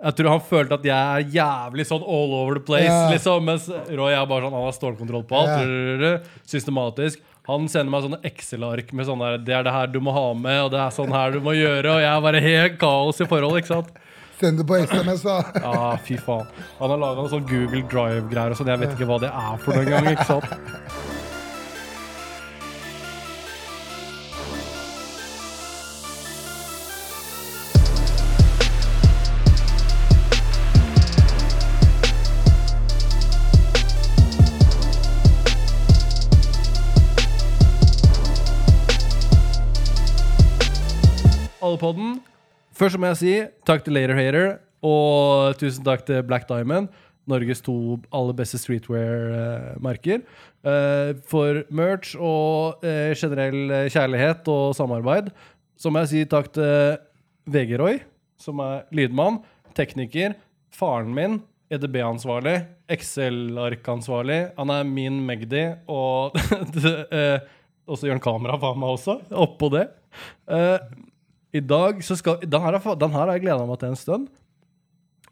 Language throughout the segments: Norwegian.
Jeg tror han følte at jeg er jævlig sånn all over the place. Ja. liksom Mens Roy er bare sånn Han har stålkontroll på alt. Ja. Systematisk. Han sender meg sånne Excel-ark med sånn der Det er det her du må ha med, og det er sånn her du må gjøre. Og jeg er bare helt kaos i forhold, ikke sant? Send det på SMS, da. Ja, fy faen. Han har laga noen sånn Google Drive-greier og sånn. Jeg vet ikke hva det er for noen gang. ikke sant? Allepodden. Først må jeg si takk til Later Hater, og tusen takk til Black Diamond. Norges to aller beste streetwear-merker. eh, for merch og eh, generell kjærlighet og samarbeid. Så må jeg si takk til VG Roy, som er lydmann, tekniker, faren min, EDB-ansvarlig, Excel-ark-ansvarlig. Han er min Magdi, og eh, også gjør han kamera for meg også, oppå det. I dag så skal Den her, er har jeg gleda meg til en stund.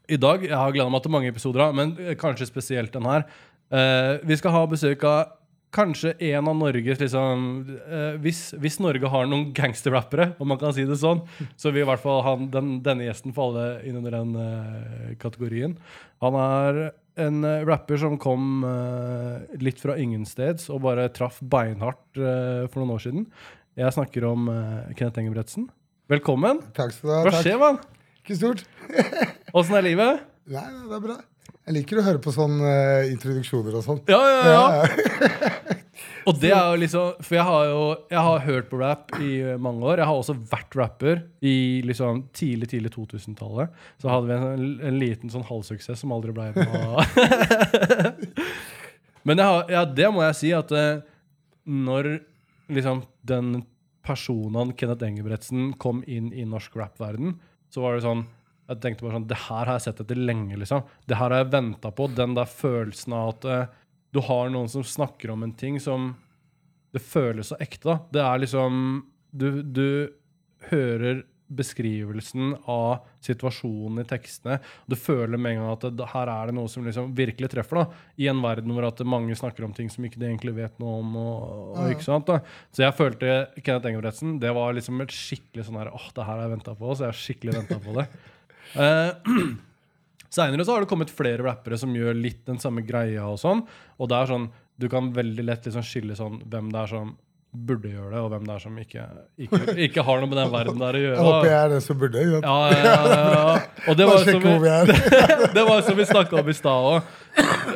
I dag, Jeg har gleda meg til mange episoder, men eh, kanskje spesielt den her. Uh, vi skal ha besøk av kanskje en av Norges liksom, uh, hvis, hvis Norge har noen gangsterrappere, om man kan si det sånn, så vil i hvert fall han, den, denne gjesten falle inn under den uh, kategorien. Han er en rapper som kom litt fra ingensteds og bare traff beinhardt for noen år siden. Jeg snakker om Kenneth Engebretsen. Velkommen. Takk skal du ha. Hva takk. skjer, mann? Ikke stort. Åssen er livet? Nei, det er bra. Jeg liker å høre på sånne uh, introduksjoner og sånn. Ja, ja, ja. Ja, Og det er jo liksom For jeg har jo Jeg har hørt på rap i mange år. Jeg har også vært rapper i liksom tidlig tidlig 2000-tallet. Så hadde vi en, en liten sånn halvsuksess som aldri ble noe Men har, ja, det må jeg si at eh, når liksom den personen Kenneth Engebretsen kom inn i norsk rap-verden, så var det sånn jeg tenkte bare sånn, Det her har jeg sett etter lenge. liksom. Det her har jeg venta på. Den der følelsen av at uh, du har noen som snakker om en ting som Det føles så ekte. da. Det er liksom Du, du hører beskrivelsen av situasjonen i tekstene. Du føler med en gang at det, her er det noe som liksom virkelig treffer. da, I en verden hvor at mange snakker om ting som ikke de egentlig vet noe om. og, og ikke sant da. Så jeg følte Kenneth Engebretsen det var liksom et skikkelig sånn her, åh, det her har jeg venta på. Så jeg har skikkelig venta på det. uh, Seinere så har det kommet flere rappere som gjør litt den samme greia. og sånn, og det er sånn, Du kan veldig lett liksom skille sånn, hvem det er som burde gjøre det, og hvem det er som ikke, ikke, ikke har noe med den verden der å gjøre. Jeg håper jeg er den som burde. Ja, ja, ja, ja. Og det var som vi, det var som vi snakka om i stad òg.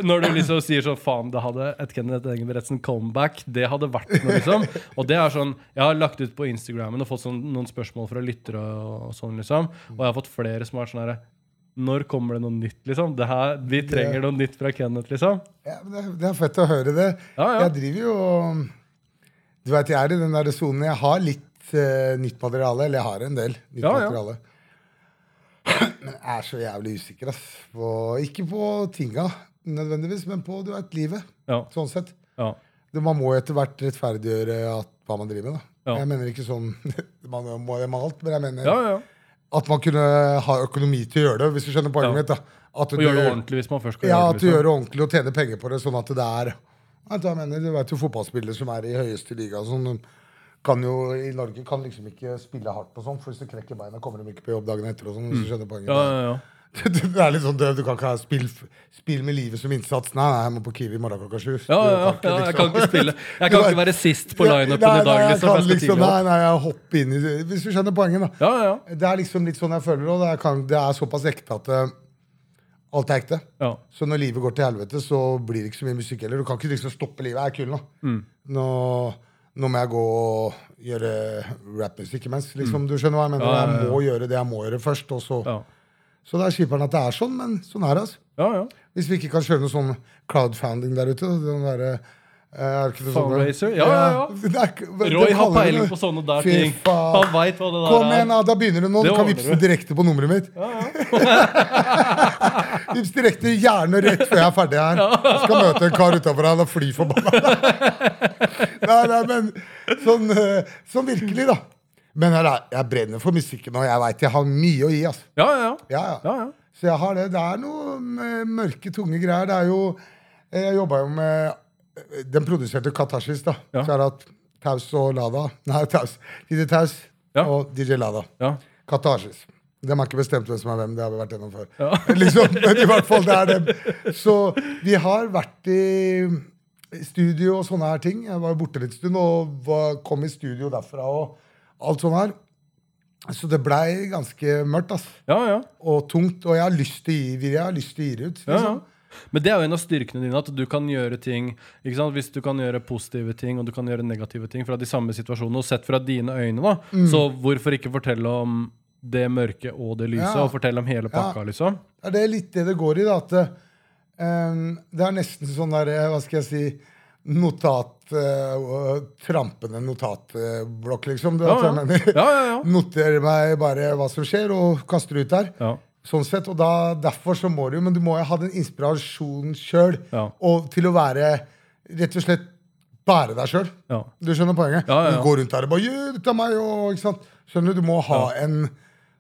Når du liksom sier sånn Faen, det hadde et Kenneth Engebretsen comeback. Det hadde vært noe, liksom. Og det er sånn Jeg har lagt ut på Instagramen og fått sånn, noen spørsmål fra lyttere og sånn, liksom. Og jeg har fått flere som har vært sånn herre Når kommer det noe nytt, liksom? Det her, vi trenger noe nytt fra Kenneth, liksom. Ja, det er fett å høre det. Ja, ja. Jeg driver jo Du vet, jeg er i den der sonen. Jeg har litt uh, nytt materiale. Eller jeg har en del nytt Ja, ja. materiale. Men jeg er så jævlig usikker, ass. På, ikke på tinga nødvendigvis, men på du vet, livet. Ja. Sånn sett. ja. Det, man må etter hvert rettferdiggjøre at, hva man driver med. da. Ja. Jeg mener ikke sånn man må det med alt, men jeg mener ja, ja. at man kunne ha økonomi til å gjøre det, hvis du skjønner poenget Ja. mitt. da. At Og gjøre det ordentlig hvis man først skal ja, gjøre at du Liksom. gjør det ordentlig og tjener penger på det, sånn at det er Du jeg mener? Du vet jo fotballspillere som er i høyeste liga sånn, kan jo i Norge kan liksom ikke spille hardt på sånn, for hvis du krekker beina, kommer de ikke på jobb dagen etter og sånn, hvis du skjønner poenget. Mm. Ja, ja, ja. Du, du er litt sånn, død, du kan ikke ha spill, spill med livet som innsats. Nei, nei, jeg må på Kiwi i morgen klokka sju. Ja, ja, ja, liksom. jeg liksom- kan ikke spille Jeg kan ikke være sist på lineupen i dag. Nei, jeg Liksom, jeg liksom, nei, nei, jeg hopper inn i. Hvis du skjønner poenget, da. Ja, ja, ja. Det er liksom litt sånn jeg føler det, og er, det er såpass ekte at eh, alt er ekte. ja. Så når livet går til helvete, så blir det ikke så mye musikk heller. Du kan ikke liksom stoppe livet. Jeg er kul nå. Mm. Nå, nå må jeg gå og gjøre rappmusikk imens. Liksom, Du skjønner hva jeg mener? Mm. Ja, ja. Jeg må gjøre det jeg må gjøre først. Og så. Ja, så det er kjipere at det er sånn, men sånn er det. altså. ja. ja. Hvis vi ikke kan kjøre noe sånn crowdfunding der ute den der, eh, er det sånn- Fundraiser? Ja, ja, ja. Er Roy har peiling på sånne der Fy ting. Han veit hva det der Kom igjen, da! Begynner du nå. Det Du kan vippse direkte på nummeret mitt. Vips direkte, gjerne rett før jeg er ferdig her. Jeg skal møte en kar utafor her og fly forbanna. nei, nei, men sånn, eh, sånn virkelig, da. Men jeg, jeg brenner for musikken, og jeg veit jeg har mye å gi. Altså. Ja, ja, ja. Ja, ja. ja, ja. Så jeg har det. Det er noe mørke, tunge greier. Det er jo Jeg jobba jo med Den produserte Katashis, da. Ja. Så er det at Taus og Lada Nei, Taus. DJ Taus Ja. og DJ Lada. Ja. Katashis. De har ikke bestemt hvem som er hvem. Det har vi vært gjennom før. Ja. liksom, men i hvert fall, det er dem. Så vi har vært i studio og sånne her ting. Jeg var borte litt stund og var, kom i studio derfra og alt sånt her. Så det blei ganske mørkt ass. ja, ja. og tungt. Og jeg har lyst til å gi, jeg har lyst til å gi det ut. Ja, ja. Men det er jo en av styrkene dine, at du kan gjøre ting? Hvis du kan gjøre positive ting og du kan gjøre negative ting fra de samme situasjonene, og sett fra dine øyne, da, Mm. så hvorfor ikke fortelle om det mørke og det lyse, Ja. og fortelle om hele pakka, liksom? Det er litt det det går i. da, at det, ehm, det er nesten sånn der, eh, hva skal jeg si Notat uh, Trampende notatblokk, liksom. Ja, ja. Ja, ja, ja. Noterer meg bare hva som skjer, og kaster ut der. Ja. Sånn sett, og da, Derfor så må du Men du må jo ha den inspirasjonen sjøl Ja. til å være Rett og slett bære deg sjøl. Ja. Du skjønner poenget? Ja, ja, ja. Du går rundt der og bare «Jø, dette er meg, og, ikke sant? Skjønner Du Du må ha en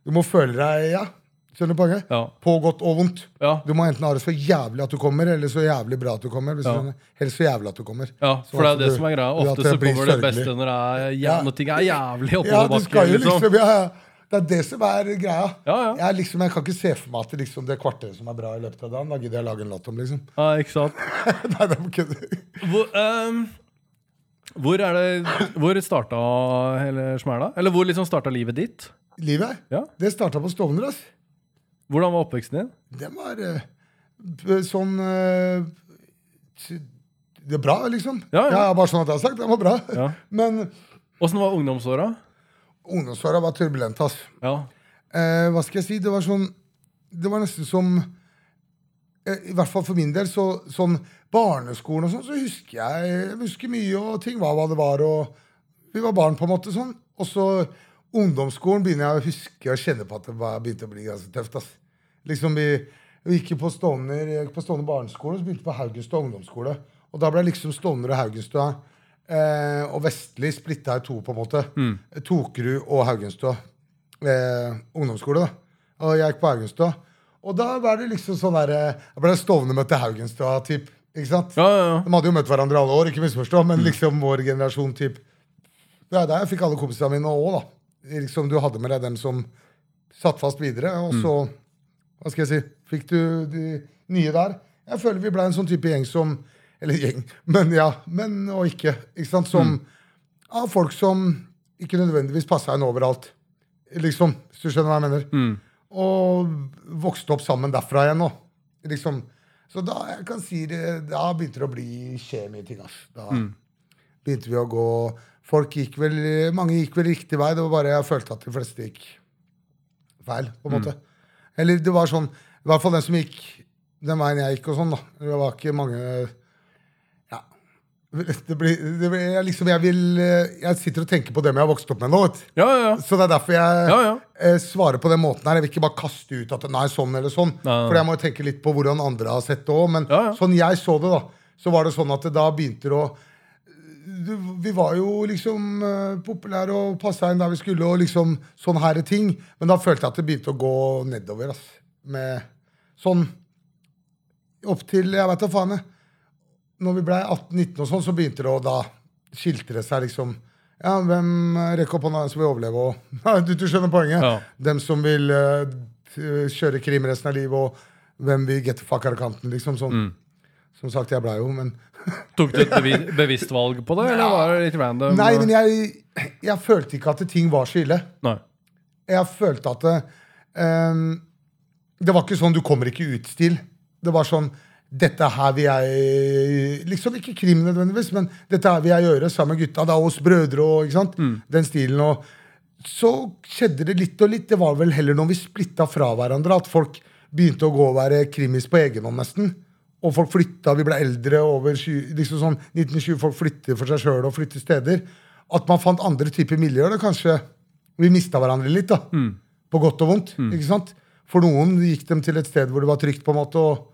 Du må føle deg Ja, skjønner du poenget? Ja. På godt og vondt. Ja. Du må enten ha det så jævlig at du kommer, eller så jævlig bra at du kommer. Hvis Ja. Helst så jævlig at du kommer. Ja, for det er det du- som er greia. Ofte så kommer det beste når, det er, ja, Ja. når ting er jævlig Ja, oppoverbakke. du skal jo liksom. ja, ja, Det er det som er greia. Ja, ja. Jeg, liksom, jeg kan ikke se for meg at liksom, det kvarteret som er bra i løpet av dagen, da gidder jeg lage en låt om, liksom. Ja, ikke sant? Nei, det er kødder. Hvor, um, hvor er det Hvor starta hele smæla? Eller hvor liksom starta livet ditt? Livet, Ja. det starta på Stovner, ass. Hvordan var oppveksten din? Den var uh, sånn uh, Det er bra, liksom. Ja, ja. bare sånn at jeg har sagt. Den var bra. Ja. Men Åssen var ungdomsåra? Ungdomsåra var turbulent, ass. Ja. Eh, hva skal jeg si? Det var sånn Det var nesten som eh, I hvert fall for min del, så, sånn barneskolen og sånn, så husker jeg, jeg husker mye, og ting var hva det var, og vi var barn på en måte sånn. Og så ungdomsskolen begynner jeg å huske og kjenne på at det var, begynte å bli ganske tøft. ass. Liksom vi, vi gikk på Stovner, på Stovner barneskole, og så begynte vi på Haugenstua ungdomsskole. Og da ble liksom Stovner og Haugenstua eh, og Vestli splitta i to, på en måte. Tokerud og Haugenstua eh, ungdomsskole. da. Og jeg gikk på Haugenstua. Og da ble det liksom sånn der, jeg ble Stovner møtte Haugenstua. Typ, ikke sant? Ja, ja, ja. De hadde jo møtt hverandre alle år, ikke misforstå, men liksom vår generasjon typ. Ja, der fikk alle kompisene mine òg, da. Liksom, du hadde med deg dem som satt fast videre, og så Hva skal jeg si? Fikk du de nye der? Jeg føler vi ble en sånn type gjeng som Eller gjeng, men ja. Men og ikke. ikke sant? Som av folk som ikke nødvendigvis passa inn overalt. Liksom, hvis du skjønner hva jeg mener. Mm. Og vokste opp sammen derfra igjen. Og, liksom. Så da jeg kan si det, da begynte det å bli kjem i ting. ass. Da begynte vi å gå Folk gikk vel, Mange gikk vel riktig vei. Det var bare jeg følte at de fleste gikk feil. på en måte. Eller det var sånn I hvert fall den som gikk den veien jeg gikk, og sånn. da. Det var ikke mange. Det blir, det blir jeg liksom, jeg, vil, jeg sitter og tenker på dem jeg har vokst opp med nå. Ja, ja, ja. Så det er derfor jeg Ja, ja. eh, svarer på den måten her. Jeg vil ikke bare kaste ut at nei, sånn eller sånn. For jeg må jo tenke litt på hvordan andre har sett det òg. Men sånn jeg så det, da, så var det sånn at det da begynte det å Vi var jo liksom uh, populære og passa inn der vi skulle, og liksom sånn her ting. Men da følte jeg at det begynte å gå nedover. ass. Med sånn opp til Jeg vet da faen. jeg. Når vi ble 18-19 og sånn, så begynte det å da skilte det seg liksom Ja, hvem rekker opp hånda, som vil overleve? Og, du, du skjønner poenget? Ja. Dem som vil uh, kjøre krim resten av livet, og hvem vil get the fuck out of kanten, liksom. Sånn. Mm. Som sagt, jeg blei jo, men Tok du et bevi bevisst valg på det, eller var det litt random? Nei, men jeg, jeg følte ikke at ting var så ille. Nei. Jeg følte at det, ehm, det var ikke sånn 'du kommer ikke ut'-stil. Det var sånn 'dette her vil jeg Liksom ikke krim nødvendigvis, men 'dette her vil jeg gjøre sammen med gutta'. Da oss brødre og ikke sant? Den stilen. Og så skjedde det litt og litt. Det var vel heller når vi splitta fra hverandre, at folk begynte å gå og være krimis på egen hånd, nesten. Og folk flytta, vi ble eldre, over 20, liksom sånn 1920, folk flytter for seg sjøl og flytter steder. At man fant andre typer miljøer. Da kanskje vi mista hverandre litt, da. På godt og vondt. ikke sant? For noen gikk dem til et sted hvor det var trygt, på en måte, og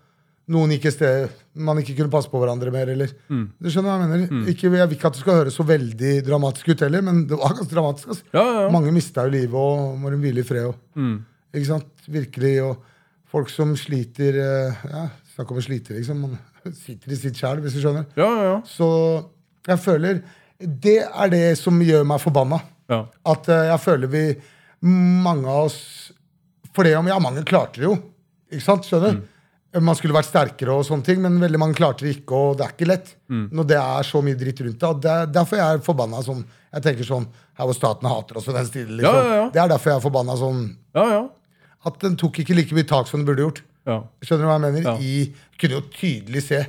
noen gikk et sted man ikke kunne passe på hverandre mer. eller... Du skjønner hva jeg mener? Ikke, jeg vil ikke at det skal høres så veldig dramatisk ut heller, men det var ganske dramatisk. Altså. Ja, ja, ja. Mange mista jo livet og må de hvile i fred. Og, Mm. ikke sant? Virkelig. Og folk som sliter eh, ja, Snakk om å slite, liksom. Man sitter i sitt sjæl, hvis du skjønner. Ja, ja, ja. Så jeg føler Det er det som gjør meg forbanna. ja. At eh, jeg føler vi Mange av oss For det om Ja, mange klarte det jo. Ikke sant? Skjønner? Man skulle vært sterkere, og sånne ting, men veldig mange klarte det ikke. Og det er ikke lett når det er så mye dritt rundt det. og er derfor jeg er forbanna sånn. Jeg tenker sånn Her hvor staten hater oss og den stilen. Liksom. Ja, ja, ja. Det er derfor jeg er forbanna sånn ja, ja. At den tok ikke like mye tak som den burde gjort. ja. Skjønner du hva jeg mener? I, kunne jo tydelig se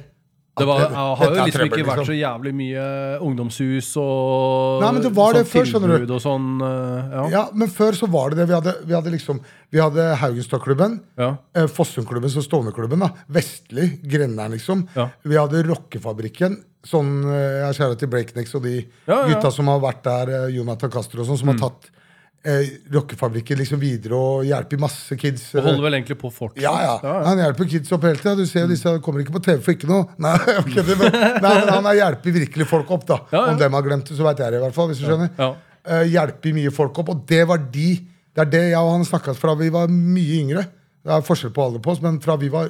Det var, jeg har jo er liksom ikke vært liksom. så jævlig mye ungdomshus og Nei, men det var det sånn før, skjønner du. sånn, eh, ja. Ja, Men før så var det det. Vi hadde, vi hadde liksom Vi hadde Haugenstad-klubben. Ja. Eh, Fossumklubben, så Stovnerklubben. da Vestlig, Grenderen, liksom. Ja. Vi hadde Rockefabrikken. Sånn, jeg Jeg skjærer til Breaknecks og de Ja, gutta som har vært der, eh, Jonathan Castro og sånn, som har tatt eh, Rockefabrikken liksom videre og hjelper masse kids. Og holder vel egentlig på fortsatt. Ja, ja. ja, ja. Han hjelper kids opp hele tida. Du ser jo disse kommer ikke på TV for ikke noe. Nei, okay, det, men, nei men han hjelper virkelig folk opp, da. Ja. Om dem har glemt det, så veit jeg det, i hvert fall. Hvis du skjønner. Eh, hjelper mye folk opp. Og det var de Det er det jeg og han snakka fra vi var mye yngre. Det er forskjell på alder på oss, men fra vi var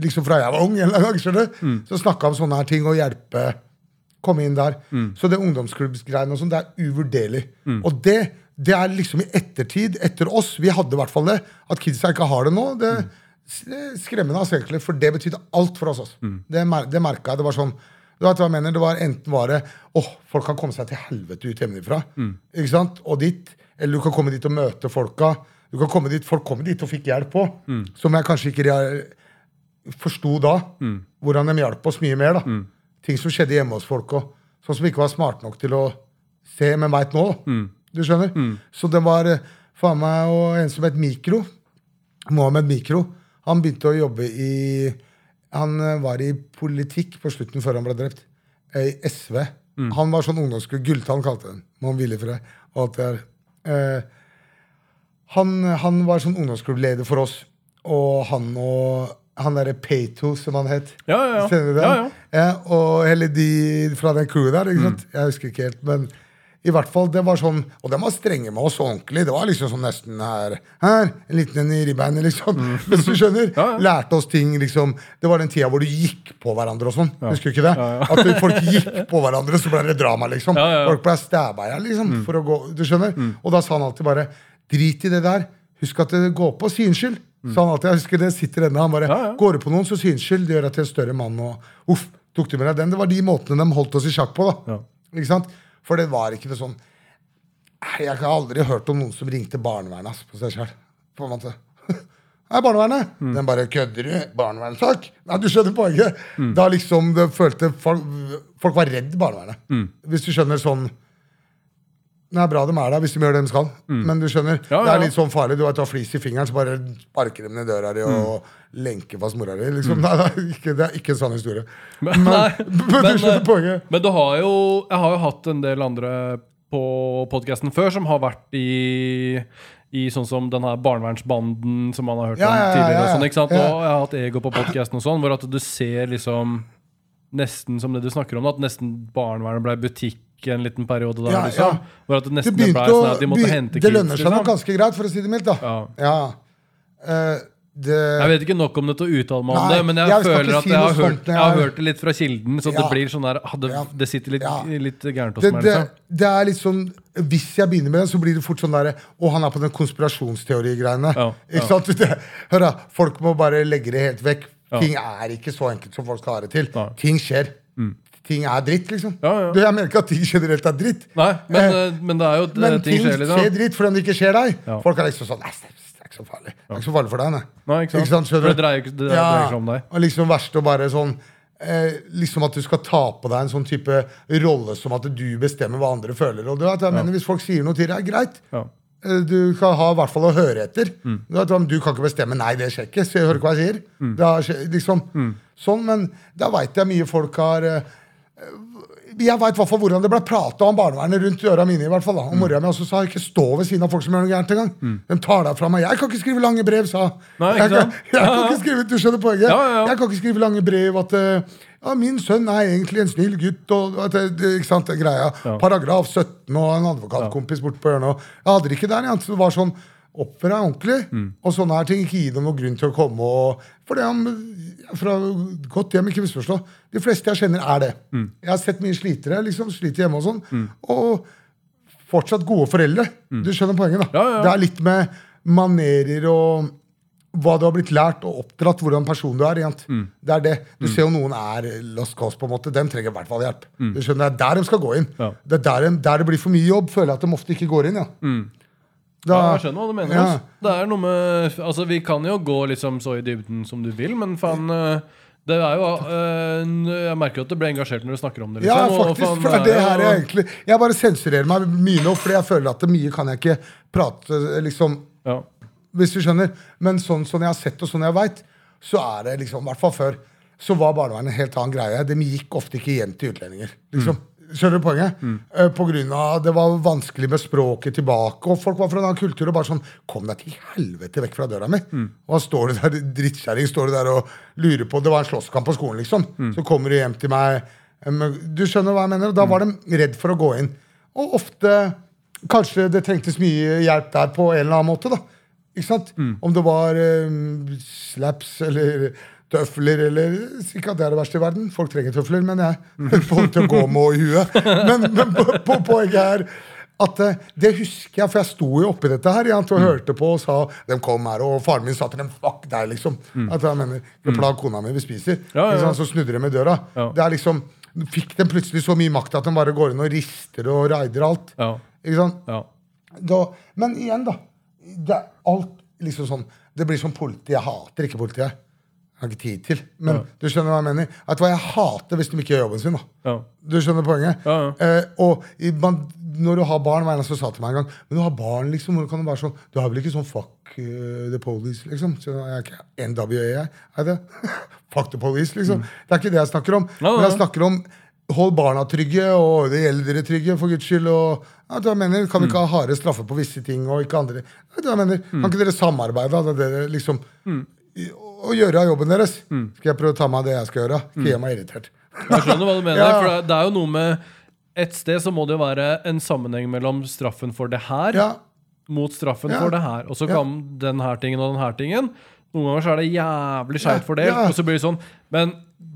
liksom fra jeg var ung, en eller annen gang, skjønner du, Mm. så snakka om sånne her ting og hjelpe komme inn der. Mm. Så det ungdomsklubbsgreiene og sånn, det er uvurderlig. Og det, det er liksom i ettertid, etter oss, vi hadde i hvert fall det, at kidsa ikke har det nå. Det, det skremmer oss egentlig, for det betydde alt for oss. Altså. Det, mer, det merka jeg. Det var sånn du vet hva jeg mener, det var Enten var det åh, folk kan komme seg til helvete ut hjemmefra, ikke sant? og dit, eller du kan komme dit og møte folka. Du kan komme dit, Folk kom dit og fikk hjelp på, som jeg kanskje ikke forsto da. Hvordan de hjalp oss mye mer. da. Ting som skjedde hjemme hos folk. Og, sånn som ikke var smart nok til å se, men veit nå. Du skjønner? Så det var eh, faen meg og en som het Mikro. Mohammed Mikro. Han begynte å jobbe i Han eh, var i politikk på slutten før han ble drept. eh, I SV. Han var sånn ungdomsklubb. Gulltann kalte den. Man ville for det. Og alt det der. Eh, han, han var sånn ungdomsklubbleder for oss. Og han og han derre Pato, som han het. Ja, ja, ja. Ja, ja. Ja, og hele de fra den crewet der. Ikke sant? Jeg husker ikke helt, men i hvert fall, det var sånn Og de var strenge med oss ordentlig. Det var liksom sånn nesten her, her En liten en i ribbeinet, liksom. Hvis du skjønner. Ja, ja. Lærte oss ting, liksom. Det var den tida hvor du gikk på hverandre og sånn. Husker du ikke det? Ja, ja. At folk gikk på hverandre, så ble det drama, liksom. Ja, ja, ja. Folk ble stæba i hjel, liksom. For å gå, du skjønner? Og da sa han alltid bare Drit i det der. Husk at det går på. synskyld. Mm. Sa han alltid. Jeg husker det sitter ennå. Han bare Ja, ja. Går du på noen, så synskyld. Det gjør deg til en større mann. Og uff, tok du med deg den? Det var de måtene de holdt oss i sjakk på. da. Ja. Ikke sant? For det var ikke noe sånn Jeg har aldri hørt om noen som ringte barnevernet ass, på seg sjøl. På en måte. Nei, barnevernet! Den bare kødder du? Barnevernssak? Nei, du skjønner poenget. Da liksom det følte folk, folk var redd barnevernet. Hvis du skjønner sånn Det er bra de er der hvis de gjør det de skal, men du skjønner, Ja, det er litt sånn farlig. Du vet, du har flis i fingeren, så bare sparker de ned døra di og lenker fast mora di. Liksom. Nei, det, er ikke, det er ikke en sann historie. Men, Men, men du men, skjønner eh, poenget. Men du har jo Jeg har jo hatt en del andre på podkasten før som har vært i i sånn som den her barnevernsbanden som man har hørt Ja, om ja, ja, tidligere. ja, Og, sånn, ikke sant? ja. og jeg har hatt ego på podkasten sånn, hvor at du ser liksom Nesten som det du snakker om, at nesten barnevernet ble butikk en liten periode der. Ja, liksom. ja. Hvor at det Det nesten ble sånn at de måtte hente Det lønner seg nok liksom. ganske greit, for å si det mildt. da. Ja. Ja. Uh, det, Jeg vet ikke nok om det til å uttale meg om Nei, det, men jeg, jeg føler at si jeg har, hørt, jeg har hørt det litt fra kilden, så det blir sånn der Ja. Det sitter litt, litt gærent hos det, meg. Liksom. det er litt sånn Hvis jeg begynner med det, så blir det fort sånn derre Å, han er på den konspirasjonsteorigreiene. Ja, ja. hør da, Folk må bare legge det helt vekk. Ja. Ting er ikke så enkelt som folk skal ha det til. Nei. Mm. Ting skjer. Ting er dritt, liksom. Ja, ja. Du, jeg mener ikke at ting generelt er dritt. Nei, men, Eh, eh, men det er jo Men ting skjer, liksom. skjer dritt fordi det ikke skjer deg. Folk er liksom sånn Nei, det er ikke så farlig. Det er ikke så farlig for deg, nei. Nei, ikke sant? skjønner For det dreier ikke- det dreier ikke om deg. Og liksom verst å bare sånn eh, Liksom at du skal ta på deg en sånn type rolle som at du bestemmer hva andre føler. Og du vet, jeg mener, Hvis folk sier noe til deg, greit. Ja. Eh, Du kan ha i hvert fall å høre etter. Mm. Du, kan ikke bestemme 'nei, det skjer ikke'. Så jeg hører ikke hva jeg sier. Mm. Er, liksom, Sånn, Men da veit jeg mye folk har eh, jeg veit hvordan det ble prata om barnevernet rundt øra mine. i hvert fall da. Mm. Og mora mi også sa ikke stå ved siden av folk som gjør noe gærent engang. De tar deg fra meg. Jeg kan ikke skrive lange brev, sa jeg, kan, jeg kan ikke skrive, Du skjønner poenget? Ja, ja, ja. Jeg kan ikke skrive lange brev at eh, ja, min sønn er egentlig en snill gutt. Og, ikke sant, greia. Ja. Paragraf 17 og en advokatkompis borte på hjørnet. Jeg hadde det ikke der. Jeg. Så det var sånn Oppfør deg ordentlig. Og sånne her ting. Ikke gi dem noen grunn til å komme og For det er Fra godt hjem, ikke misforstå. De fleste jeg kjenner, er det. Jeg har sett mye slitere. liksom, Sliter hjemme og sånn. Og fortsatt gode foreldre. Du skjønner poenget, da. Ja, ja, ja. Det er litt med manerer og hva du har blitt lært og oppdratt, hvordan person du er. Mm. Det er det. Du ser jo noen er lost cause, på en måte. Dem trenger i hvert fall hjelp. Du skjønner, Det er der de skal gå inn. Mm. Ja. Det er der, de, der det blir for mye jobb, føler jeg at de ofte ikke går inn. ja. Da, Ja, jeg skjønner hva du mener. Ja. Altså. Det er noe med Altså, Vi kan jo gå liksom så i dybden som du vil, men faen eh, Det er jo øh, Jeg merker jo at du ble engasjert når du snakker om det. Ja, Liksom, og faktisk. For det her er egentlig Jeg bare sensurerer meg mye nå, fordi jeg føler at mye kan jeg ikke prate liksom ja. Hvis du skjønner. Men sånn som jeg har sett og sånn jeg veit, så er det liksom, i hvert fall før, så var barnevernet en helt annen greie. De gikk ofte ikke hjem til utlendinger. liksom. Skjønner du poenget? Eh, På grunn av Det var vanskelig med språket tilbake, og folk var fra en annen kultur og bare sånn Kom deg til helvete vekk fra døra mi! Og da står du der, drittkjerring, står du der og lurer på Det var en slåsskamp på skolen, liksom. Så kommer du hjem til meg eh, Du skjønner hva jeg mener? Og da var de redd for å gå inn. Og ofte Kanskje det trengtes mye hjelp der på en eller annen måte. da Ikke sant? Om det var um, slaps eller tøfler eller Ikke at det er det verste i verden. Folk trenger tøfler, men jeg får til å gå med i huet. Men, men på, på, poenget er at eh, det husker jeg, for jeg sto jo oppi dette her jeg, og hørte på og sa De kom her, og faren min sa til dem Fuck deg, liksom. At jeg mener, Ikke plag kona mi, vi spiser. Ja, ja, ja. Så snudde de med døra. Det er liksom Fikk de plutselig så mye makt at de bare går inn og rister og raider alt. Ikke sant? ja. da, men igjen, da. Det er alt liksom sånn Det blir som politi. Jeg hater ikke politiet. Jeg har ikke tid til. Men Ja. du skjønner hva jeg mener? At hva Jeg hater hvis de ikke gjør jobben sin. da ja. Du skjønner poenget? Ja. Eh, og man, når du har barn Hva er det som sa til meg en gang Men du har barn, liksom. Hvordan kan du være sånn Du har vel ikke sånn fuck uh, the police, liksom? Så jeg er ikke NWA, jeg. Er det? fuck the police, liksom. Det er ikke det jeg snakker om. Mm. Men jeg snakker om Hold barna trygge, og de eldre trygge, for guds skyld. Og, ja, du mener, Kan vi ikke ha harde straffer på visse ting, og ikke andre? Ja, du mener, Kan ikke dere samarbeide? Da, dere liksom, i- og gjøre jobben deres? Skal jeg prøve å ta meg av det jeg skal gjøre? Ikke gjør meg irritert. Jeg skjønner hva du mener. Ja. For det, det er jo noe med Et sted så må det jo være en sammenheng mellom straffen for det her Ja, mot straffen Ja. for det her. Og så Ja. kan den her tingen og den her tingen Noen ganger så er det jævlig Ja, for ja. og så blir det sånn Men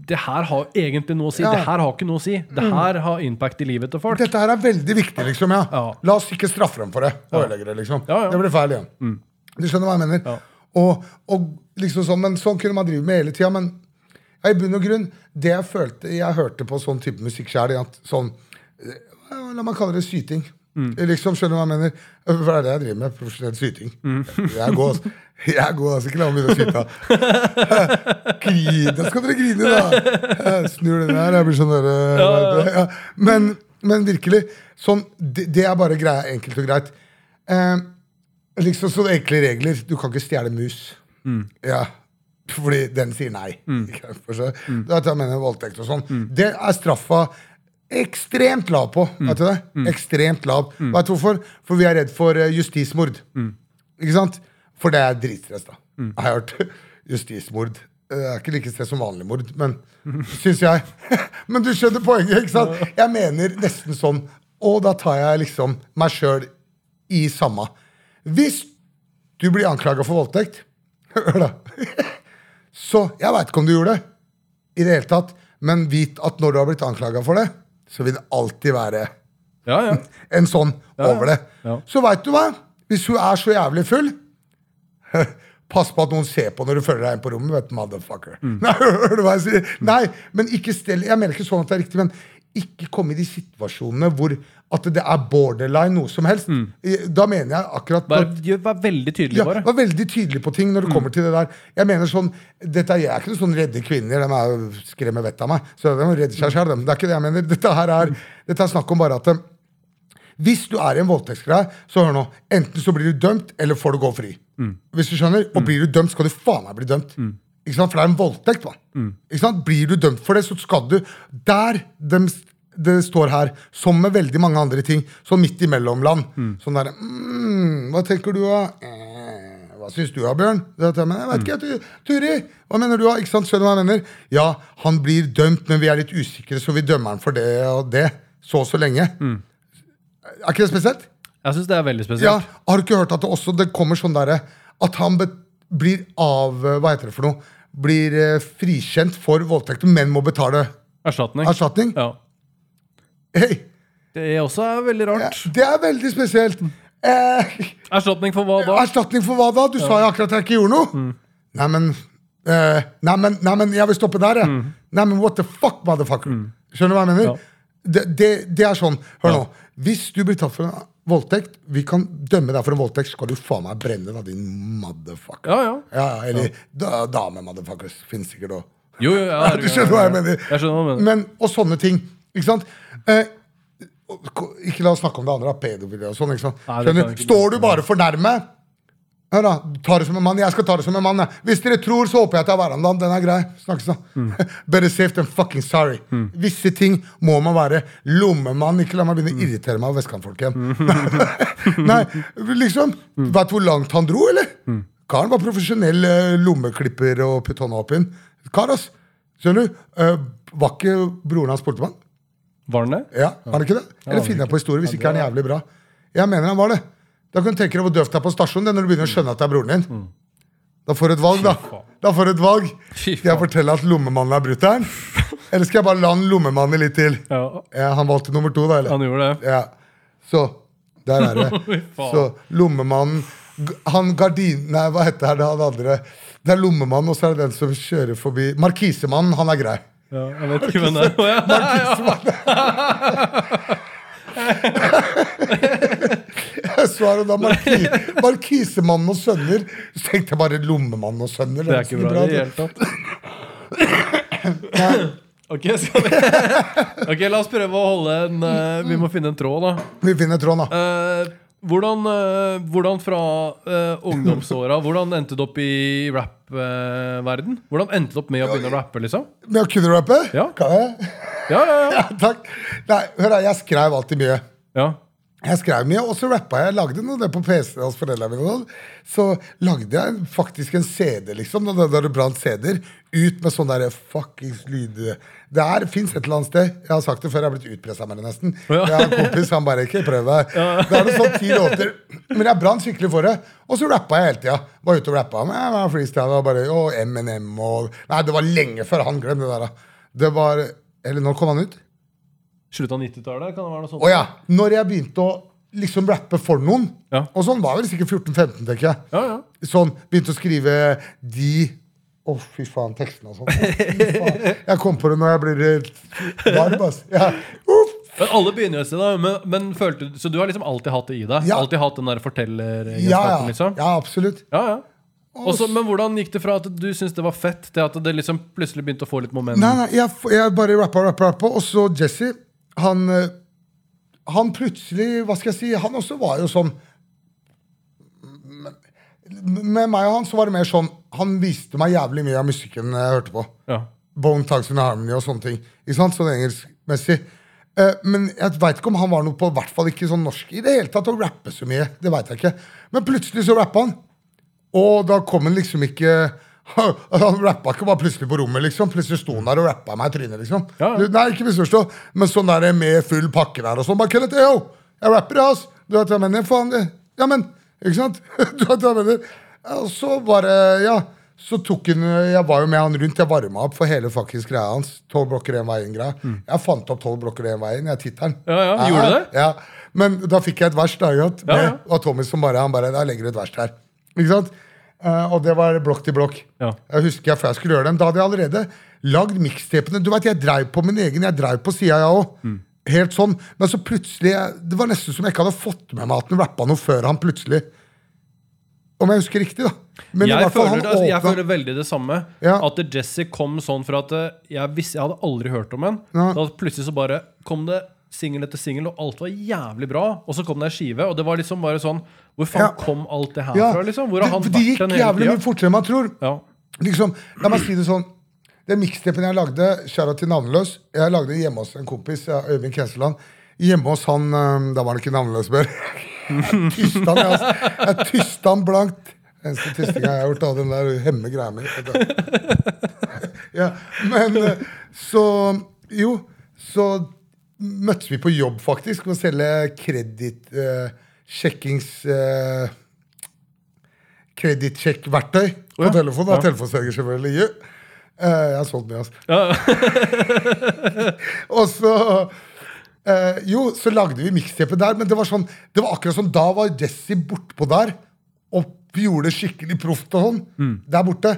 det her har egentlig noe å si. Ja. Mm. Det her har ikke noe å si. Det her har impact i livet til folk. Dette her er veldig viktig, liksom. ja. Ja. La oss ikke straffe dem for det. ødelegge det, liksom. Ja. Det blir feil igjen. Du skjønner hva jeg mener? Og, og liksom sånn, Men sånn kunne man drive med hele tida. Men ja, i bunn og grunn, det jeg følte Jeg hørte på sånn type musikk sjæl, Sånn eh, La meg kalle det syting. Liksom, skjønner du hva jeg mener? For det er det jeg driver med. Profesjonell syting. Jeg er god, altså. Jeg god, altså. Ikke la meg begynne å syte. Grine. Skal dere grine, da? Jeg snur den her. Jeg blir sånn der, ja. ja. men, men virkelig. Sånn, det, det er bare greia, enkelt og greit. Eh, liksom sånne enkle regler. Du kan ikke stjele mus. Ja, fordi den sier nei. Det er at jeg mener voldtekt og sånn. Det er straffa ekstremt lav på. Vet du det? Ekstremt lav. Vet du hvorfor? For vi er redd for eh, justismord. Ikke sant? For det er dritstress, da. Jeg har hørt justismord. Det er ikke like stress som vanlig mord, men syns jeg. men du skjønner poenget, ikke sant? Jeg mener nesten sånn. Og da tar jeg liksom meg sjøl i samme. Hvis du blir anklaga for voldtekt Hør, da. Så jeg veit ikke om du gjorde det, i det hele tatt, men vit at når du har blitt anklaga for det, så vil det alltid være Ja, ja. en sånn over det. Så veit du hva? Hvis hun er så jævlig full Pass på at noen ser på når du følger deg inn på rommet. vet du, motherfucker. Mm. Nei, hører du hva jeg sier? Nei, men ikke stell Jeg mener ikke sånn at det er riktig, men ikke komme i de situasjonene hvor at det er borderline noe som helst. Da mener jeg akkurat Mm. Vær, vær veldig tydelig, ja, bare. Var veldig tydelig på ting når det kommer til det der. Jeg mener sånn, dette Jeg er ikke noen sånn redde kvinner. De er skremmer vettet av meg. Så de redder seg dem. Det er ikke det jeg mener. Dette her er, dette er snakk om bare at eh, hvis du er i en voldtektsgreie, så hør nå. Enten så blir du dømt, eller får du gå fri. Hvis du skjønner? Og blir du dømt, skal du faen meg bli dømt. Ikke sant? For det er en voldtekt. Sant? Blir du dømt for det, så skal du Der dem, det står her, som med veldig mange andre ting, sånn midt imellom-land. Sånn derre mm, Hva tenker du, da? Eh, hva syns du, da, Bjørn? Jeg, mener, jeg vet ikke, jeg, Turi. Hva mener du, da? Ikke sant? Skjønner du hva jeg mener? Ja, han blir dømt, men vi er litt usikre, så vi dømmer han for det og det. Så og så lenge. Er ikke det spesielt? Jeg syns det er veldig Ja, spesielt. Har du ikke hørt at det også det kommer sånn derre At han blir av Hva heter det for noe? Blir eh, frikjent for voldtekt, men må betale Erstatning. erstatning? Ja. Hei, Det også er veldig rart. det er veldig spesielt. Eh, Erstatning for hva da? erstatning for hva da? Du sa jo akkurat at jeg ikke gjorde noe. Mm. Nei, men eh, Nei, men, jeg vil stoppe der, jeg. Mm. Nei, men what the fuck, motherfucker? Skjønner du hva jeg mener? Det, det, det er sånn. Hør nå. Hvis du blir tatt for en voldtekt, vi kan dømme deg for en voldtekt, skal du faen meg brenne, da, din motherfucker. Ja, ja. Ja, ja, eller ja. dame-motherfuckers. Fins sikkert òg. Jo, jo, ja, Du skjønner hva jeg mener? Jeg skjønner hva jeg mener. Men, og sånne ting. Ikke sant? Eh, ikke la oss snakke om det andre, pedofili og sånn. ikke sant? Nei, Skjønner? ikke Står du bare for nærme? Hør da, ta det som en mann. Jeg skal ta det som en mann. jeg. Hvis dere tror, så håper jeg at jeg er verandaen. Den er grei. Snakkes, da. Mm. Better safe than fucking sorry. Visse ting må man være lommemann. Ikke la meg begynne Mm. å irritere meg av vestkantfolk igjen. Nei, liksom. Vet du hvor langt han dro, eller? Mm. Karen var profesjonell eh, lommeklipper og putt hånda opp inn. Kar, ass. Skjønner du? Uh, var ikke broren hans politimann? Var han det? Ja, Var han ikke det? Eller finner jeg på historie hvis ikke er den jævlig bra? Jeg mener han var det. Da kan du tenke deg hvor døvt det er på stasjonen det når du begynner å skjønne at det er broren din. Da får du et valg, da. Mm. Da får du et valg. Skal jeg fortelle at lommemannen er brutter'n? Eller skal jeg bare la han lommemannen litt til? Ja, Ja, han valgte nummer to, da. eller? han gjorde det. Ja. Så der er det. Så lommemannen Han gardin... Nei, hva heter det han andre? Det er lommemannen, og så er det den som kjører forbi Markisemannen, han er grei. Ja, jeg vet ikke hvem det er. Ja. Jeg svarer da marki, Markisemannen og sønner. Så tenkte jeg bare lommemannen og sønner. Det er ikke bra i det hele tatt. Ok, skal vi Ok, La oss prøve å holde en uh, Vi må finne en tråd, da. Vi finner tråden, da. Eh, hvordan, eh, hvordan fra uh, ungdomsåra Hvordan endte du opp i rappverden? hvordan endte du opp med å begynne å rappe? liksom? Med å kunne rappe? Ja. Kan jeg? Ja, ja, ja, Ja, takk. Nei, hør da, jeg skrev alltid mye. ja. Jeg skrev mye, og så rappa jeg. Lagde noe det på PC hos foreldrene mine. sånn. Så lagde jeg faktisk en CD, liksom, da det brant CD-er, ut med sånn derre fuckings lyd... Det er, fins et eller annet sted. Jeg har sagt det før, jeg har blitt utpressa med det nesten. Ja. Jeg har en kompis, han bare ikke prøv deg. Det er noe sånn ti låter. Men jeg brant skikkelig for det. Og så rappa jeg hele tida. Var ute og rappa med med freestyle og bare og Eminem og Nei, det var lenge før han. glemte det der. Det var Eller når kom han ut? Slutt av 90-tallet? Kan det være noe sånt? Å ja. Når jeg begynte å liksom rappe for noen, Ja. og sånn var vel sikkert 14-15, tenker jeg. Ja, ja. Sånn, Begynte å skrive de Å, fy faen, tekstene og sånn. Oh. Jeg kom på det når jeg blir varm, ass. Ja. Uff. Men alle begynner jo et sted. Men, men følte så du har liksom alltid hatt det i deg? Ja. Alltid hatt den der Ja, ja. liksom? ja, absolutt. Ja, ja. Også, men hvordan gikk det fra at du syntes det var fett, til at det liksom plutselig begynte å få litt moment? Nei, nei, jeg, jeg bare rappa, rappa, rappa. Og så Jesse, han eh, Han plutselig, hva skal jeg si, han også var jo sånn Med meg og han så var det mer sånn Han viste meg jævlig mye av musikken jeg hørte på. Ja. Bone Tugs and Harmony og sånne ting. Ikke sant? Sånn engelskmessig. Eh, men jeg veit ikke om han var noe på hvert fall ikke sånn norsk i det hele tatt å rappe så mye. Det vet jeg ikke. Men plutselig så rappa han. Og da kom han liksom ikke Han rappa ikke bare plutselig på rommet, liksom. Plutselig sto han der og rappa meg i trynet, liksom. Ja, ja. Nei, ikke misforstå, men sånn der med full pakke der og sånn. Bare Kenneth, yo, jeg rapper, ass. Du vet hva jeg mener? Faen, det. Ja, men. Ikke sant? Du vet hva jeg mener? Ja, Og så bare, ja. Så tok hun Jeg var jo med han rundt. Jeg varma opp for hele faktisk greia hans. Tolv blokker én veien-greia. Jeg fant opp tolv blokker én veien. Jeg tittelen. Mm. Ja, ja, gjorde det? Ja. Men da fikk jeg et vers, da. Ja, ja. Med- Og Tommy som bare Han bare Da legger et vers her. Ikke sant? Uh, og det var blokk til blokk. Ja. Jeg husker jeg før jeg skulle gjøre dem Da hadde jeg allerede lagd mikstepene. Du vet, Jeg dreiv på min egen. Jeg dreiv på sida, jeg òg. Mm. Helt sånn. Men så plutselig Det var nesten som jeg ikke hadde fått med meg at han rappa noe før han plutselig Om jeg husker riktig, da. Men Jeg føler, det, altså, jeg føler veldig det samme. Ja. At Jesse kom sånn for at eh, jeg, visste, jeg hadde aldri hørt om en. Ja. Da plutselig så bare kom det singel etter singel, og alt var jævlig bra. Og så kom det ei skive, og det var liksom bare sånn Hvor faen Ja. kom alt det her fra? liksom? Hvor har han det, det vært gikk den hele jævlig mye tida? fortere enn man tror. Ja. Liksom, La meg si det sånn. Den mixtapen jeg lagde, Kjæra til navnløs, jeg lagde hjemme hos en kompis, Øyvind Kenseland. Hjemme hos han Da var han ikke navnløs mer. Jeg tysta han, jeg, altså. Jeg tysta han blankt. Eneste tystinga jeg har gjort, av den der hemme greia mi. Ja, men så Jo, så møttes vi på jobb, faktisk, med å selge kredittsjekkings... øh, Kredittsjekkverktøy Eh, på Ja. telefonen. Da. Ja. Telefonselger selvfølgelig. Eh, jeg har solgt mye, altså. Ja. Og så eh, Jo, så lagde vi mixtape der, men det var sånn Det var akkurat som da var Jesse bortpå der og gjorde det skikkelig proft og sånn. Mm. Der borte.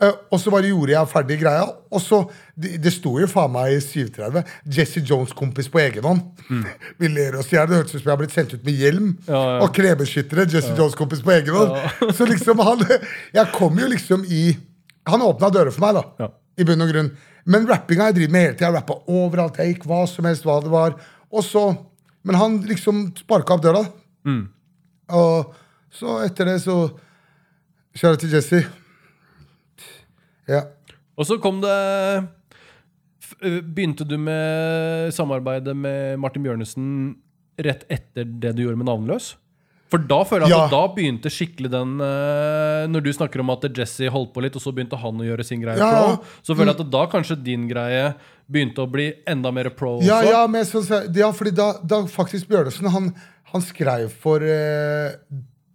Eh, og så bare gjorde jeg ferdig greia. Og så Det, det sto jo faen meg i 37. Jesse Jones kompis på egen hånd. Vi ler oss i hjel. Det hørtes ut som jeg har blitt sendt ut med hjelm Mm. Ja, ja. og knebeskyttere. Jesse Jones kompis på egen hånd. Så liksom han Jeg kom jo liksom i Han åpna dører for meg, da. Ja. I bunn og grunn. Men rappinga jeg driver med hele tida. Rappa overalt. Jeg gikk hva som helst, hva det var. Og så Men han liksom sparka opp døra. Mm. Og så etter det så Kjære til Jesse. Ja. Og så kom det Begynte du med samarbeidet med Martin Bjørnesen rett etter det du gjorde med Navnløs? For da føler jeg at Ja. da begynte skikkelig den uh, Når du snakker om at Jesse holdt på litt, og så begynte han å gjøre sin greie Ja, pro, så føler jeg at da kanskje din greie begynte å bli enda mer pro også. ja, men så, så- ja fordi da, da faktisk Bjørnesen han, han skrev for eh,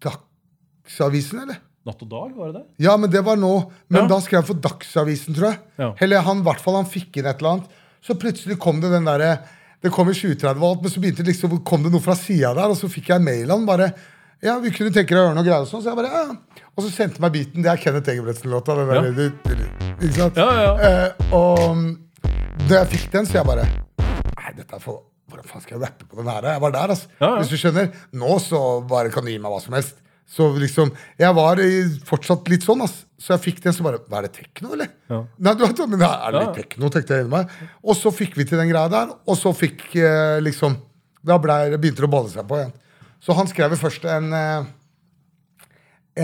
Dagsavisen, eller? Natt og dag, var det det? Ja, men det var nå. Men Ja. da skrev han for Dagsavisen, tror jeg. Ja. Eller han, hvert fall han fikk inn et eller annet. Så plutselig kom det den derre Det kom i 2030 og alt, men så begynte det liksom, kom det noe fra sida der, og så fikk jeg mail han bare Ja, vi kunne tenke deg å gjøre noe greier og sånn. Så jeg bare, ja. Og så sendte meg beaten. Det er Kenneth Engebretsen-låta. Ja. Ikke sant? Ja, ja. Eh, og da jeg fikk den, så jeg bare Nei, dette er for Hvordan faen skal jeg rappe på den her? Jeg var der, altså. Ja, ja. Hvis du skjønner. Nå så bare kan du gi meg hva som helst. Så liksom, Jeg var fortsatt litt sånn, ass. Så jeg fikk den, så bare Hva er det tekno, eller? Ja. Nei, du vet, men er det litt tekno, tenkte jeg inni meg. Og så fikk vi til den greia der, og så fikk eh, liksom Da ble, begynte det å balle seg på igjen. Så han skrev først en eh,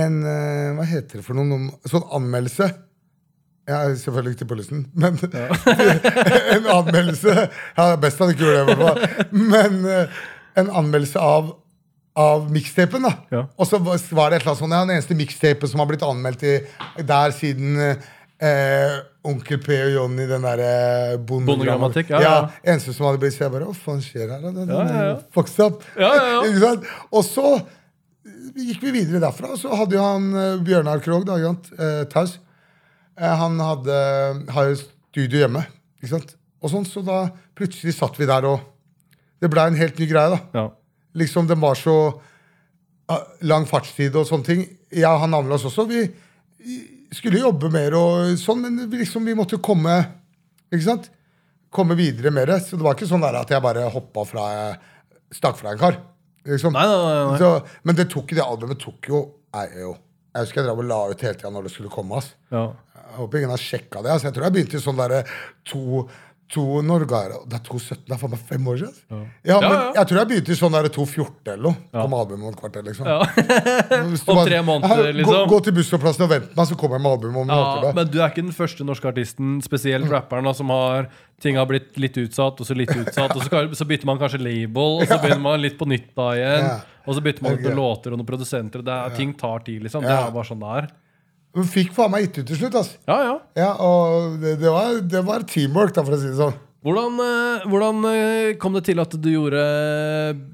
En eh, Hva heter det for noe? Noen- Sånn anmeldelse. Jeg er selvfølgelig ikke til politien, men en anmeldelse ja, Best han ikke gjorde det, i hvert fall. Men eh, en anmeldelse av, av mixtapen. da Ja. Og så var det et eller annet sånt, ja, den eneste mixtapen som har blitt anmeldt i, der siden eh, Onkel P og Jonny, den derre Bondegrammatikk, ja, ja, ja. Eneste som hadde blitt Så jeg bare Hva faen skjer her? Den Ja, ja, ja. er up. Ja, ja, ja. Og så gikk vi videre derfra. Og så hadde jo han eh, Bjørnar Krogh, da. Eh, Taus. Eh, han hadde, har jo studio hjemme. Ikke sant? Og sånn, Så da plutselig satt vi der, og det blei en helt ny greie. da. Ja. Liksom, Den var så lang fartstid og sånne ting. Jeg og han Amlas også. Vi vi skulle jobbe mer og sånn, men liksom, vi måtte komme Ikke sant? Komme videre med det. Så det var ikke sånn der at jeg bare hoppa fra Stakk fra en kar. Liksom. Nei, nei, nei. Så, men det tok, det albumet tok jo, nei, jo Jeg husker jeg drev og la ut hele tida når det skulle komme. ass. Ja. Jeg håper ingen har sjekka det. Ass. Jeg tror jeg begynte i sånn derre to, to Norge det? Det er 2.17, det er faen meg fem år siden. Ja. Ja, men Ja, ja. jeg tror jeg begynte i sånn der 2.14 eller noe. Kom albumet om et kvarter, liksom. Ja. Om tre måneder, Ja, liksom. Gå, gå til bussholdeplassen og vent meg, så kommer jeg med albumet om en Ja, men du er ikke den første norske artisten, spesielt rapperen, da, som har ting har blitt litt utsatt, og så litt utsatt, og så, så bytter man kanskje label, og så begynner man litt på nytt da igjen. Ja. Og så bytter man ut noen låter og noen produsenter. Det er, Ting tar tid, liksom. Det er bare sånn det er. Men fikk faen meg gitt ut til slutt, altså. Ja, ja. Ja, og det, det, var, det var teamwork, da, for å si det sånn. Hvordan, eh, hvordan eh, kom det til at du gjorde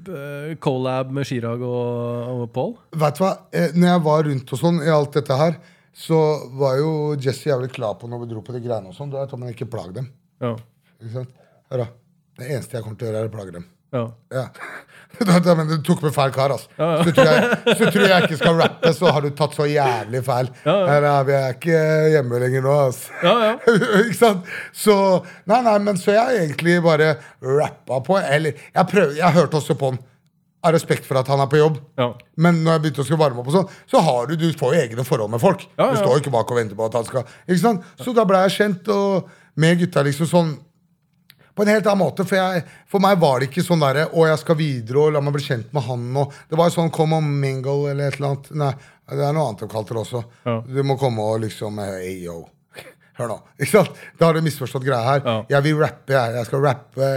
colab collab med Chirag og, og Paul? Vet du hva, eh, når jeg var rundt og sånn i alt dette her, så var jo Jesse jævlig klar på når vi dro på de greiene og sånn. Da tar man ikke plag dem. Ja. Ikke sant? Hør da. Det eneste jeg kommer til å gjøre, er å plage dem. ja. Ja. Men du tok med feil kar, altså. Ja, ja. Så, tror jeg, så tror jeg ikke skal rappe, så har du tatt så jævlig feil. Ja, ja. Vi er ikke hjemme lenger nå, altså. ja, ja. ikke sant? Så Nei, nei, men så jeg egentlig bare rappa på. Eller jeg prøv, jeg hørte også på han av respekt for at han er på jobb. ja. Men når jeg begynte å skulle varme opp, og sånn, så har du, du får jo egne forhold med folk. Du står jo ikke bak og venter på at han skal ikke sant? Så da ble jeg kjent og med gutta liksom sånn på en helt annen måte. For, jeg, for meg var det ikke sånn derre Å, jeg skal videre og la meg bli kjent med han og Det var jo sånn come on mingle eller et eller annet. Nei, det er noe annet de kalte det også. Ja. Du må komme og liksom Hey, yo. Hør nå. ikke sant? Da har du misforstått greia her. Ja. Jeg vil rappe, jeg. Jeg skal rappe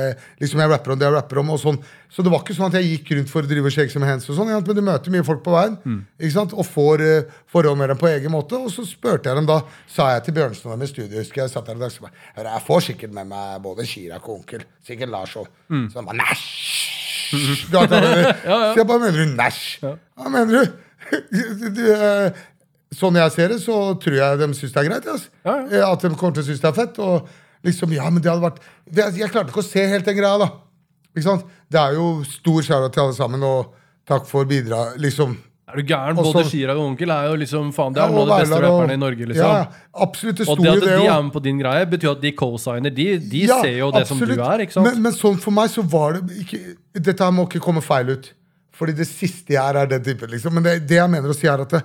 liksom jeg rapper om det jeg rapper om. og sånn. Så det var ikke sånn at jeg gikk rundt for å drive shake some hands. og sånn, Men du møter mye folk på veien Mm. ikke sant? og får uh, forhold med dem på egen måte. Og så spurte jeg dem da, sa jeg til Bjørnsen og dem i studio, husker jeg satt der og dag, så bare, «Hør, jeg får sikkert med meg både Chirag og onkel. Sikkert Lars òg. Mm. Så han bare Næsj! Du vet hva. Så jeg bare mener du næsj? Hva mener du? du eh, sånn jeg ser det, så tror jeg de syns det er greit. Altså. Ja, ja. At de kommer til å synes det er fett. Og liksom, ja, men det hadde vært det, Jeg klarte ikke å se helt den greia, da. Ikke sant? Det er jo stor skjæra til alle sammen, og takk for bidrag. Liksom. Er du gæren? Både Chirag og Onkel er jo liksom faen, Det Ja, er noen av de beste rapperne i Norge. liksom Ja, absolutt. Det Og det at de er med på din greie, betyr at de co-signer. De, de Ja, ser jo det som du er. ikke sant? Men, men sånn for meg så var det ikke Dette her må ikke komme feil ut. Fordi det siste jeg er, er den typen. Liksom. Men det, det jeg mener å si, er at det,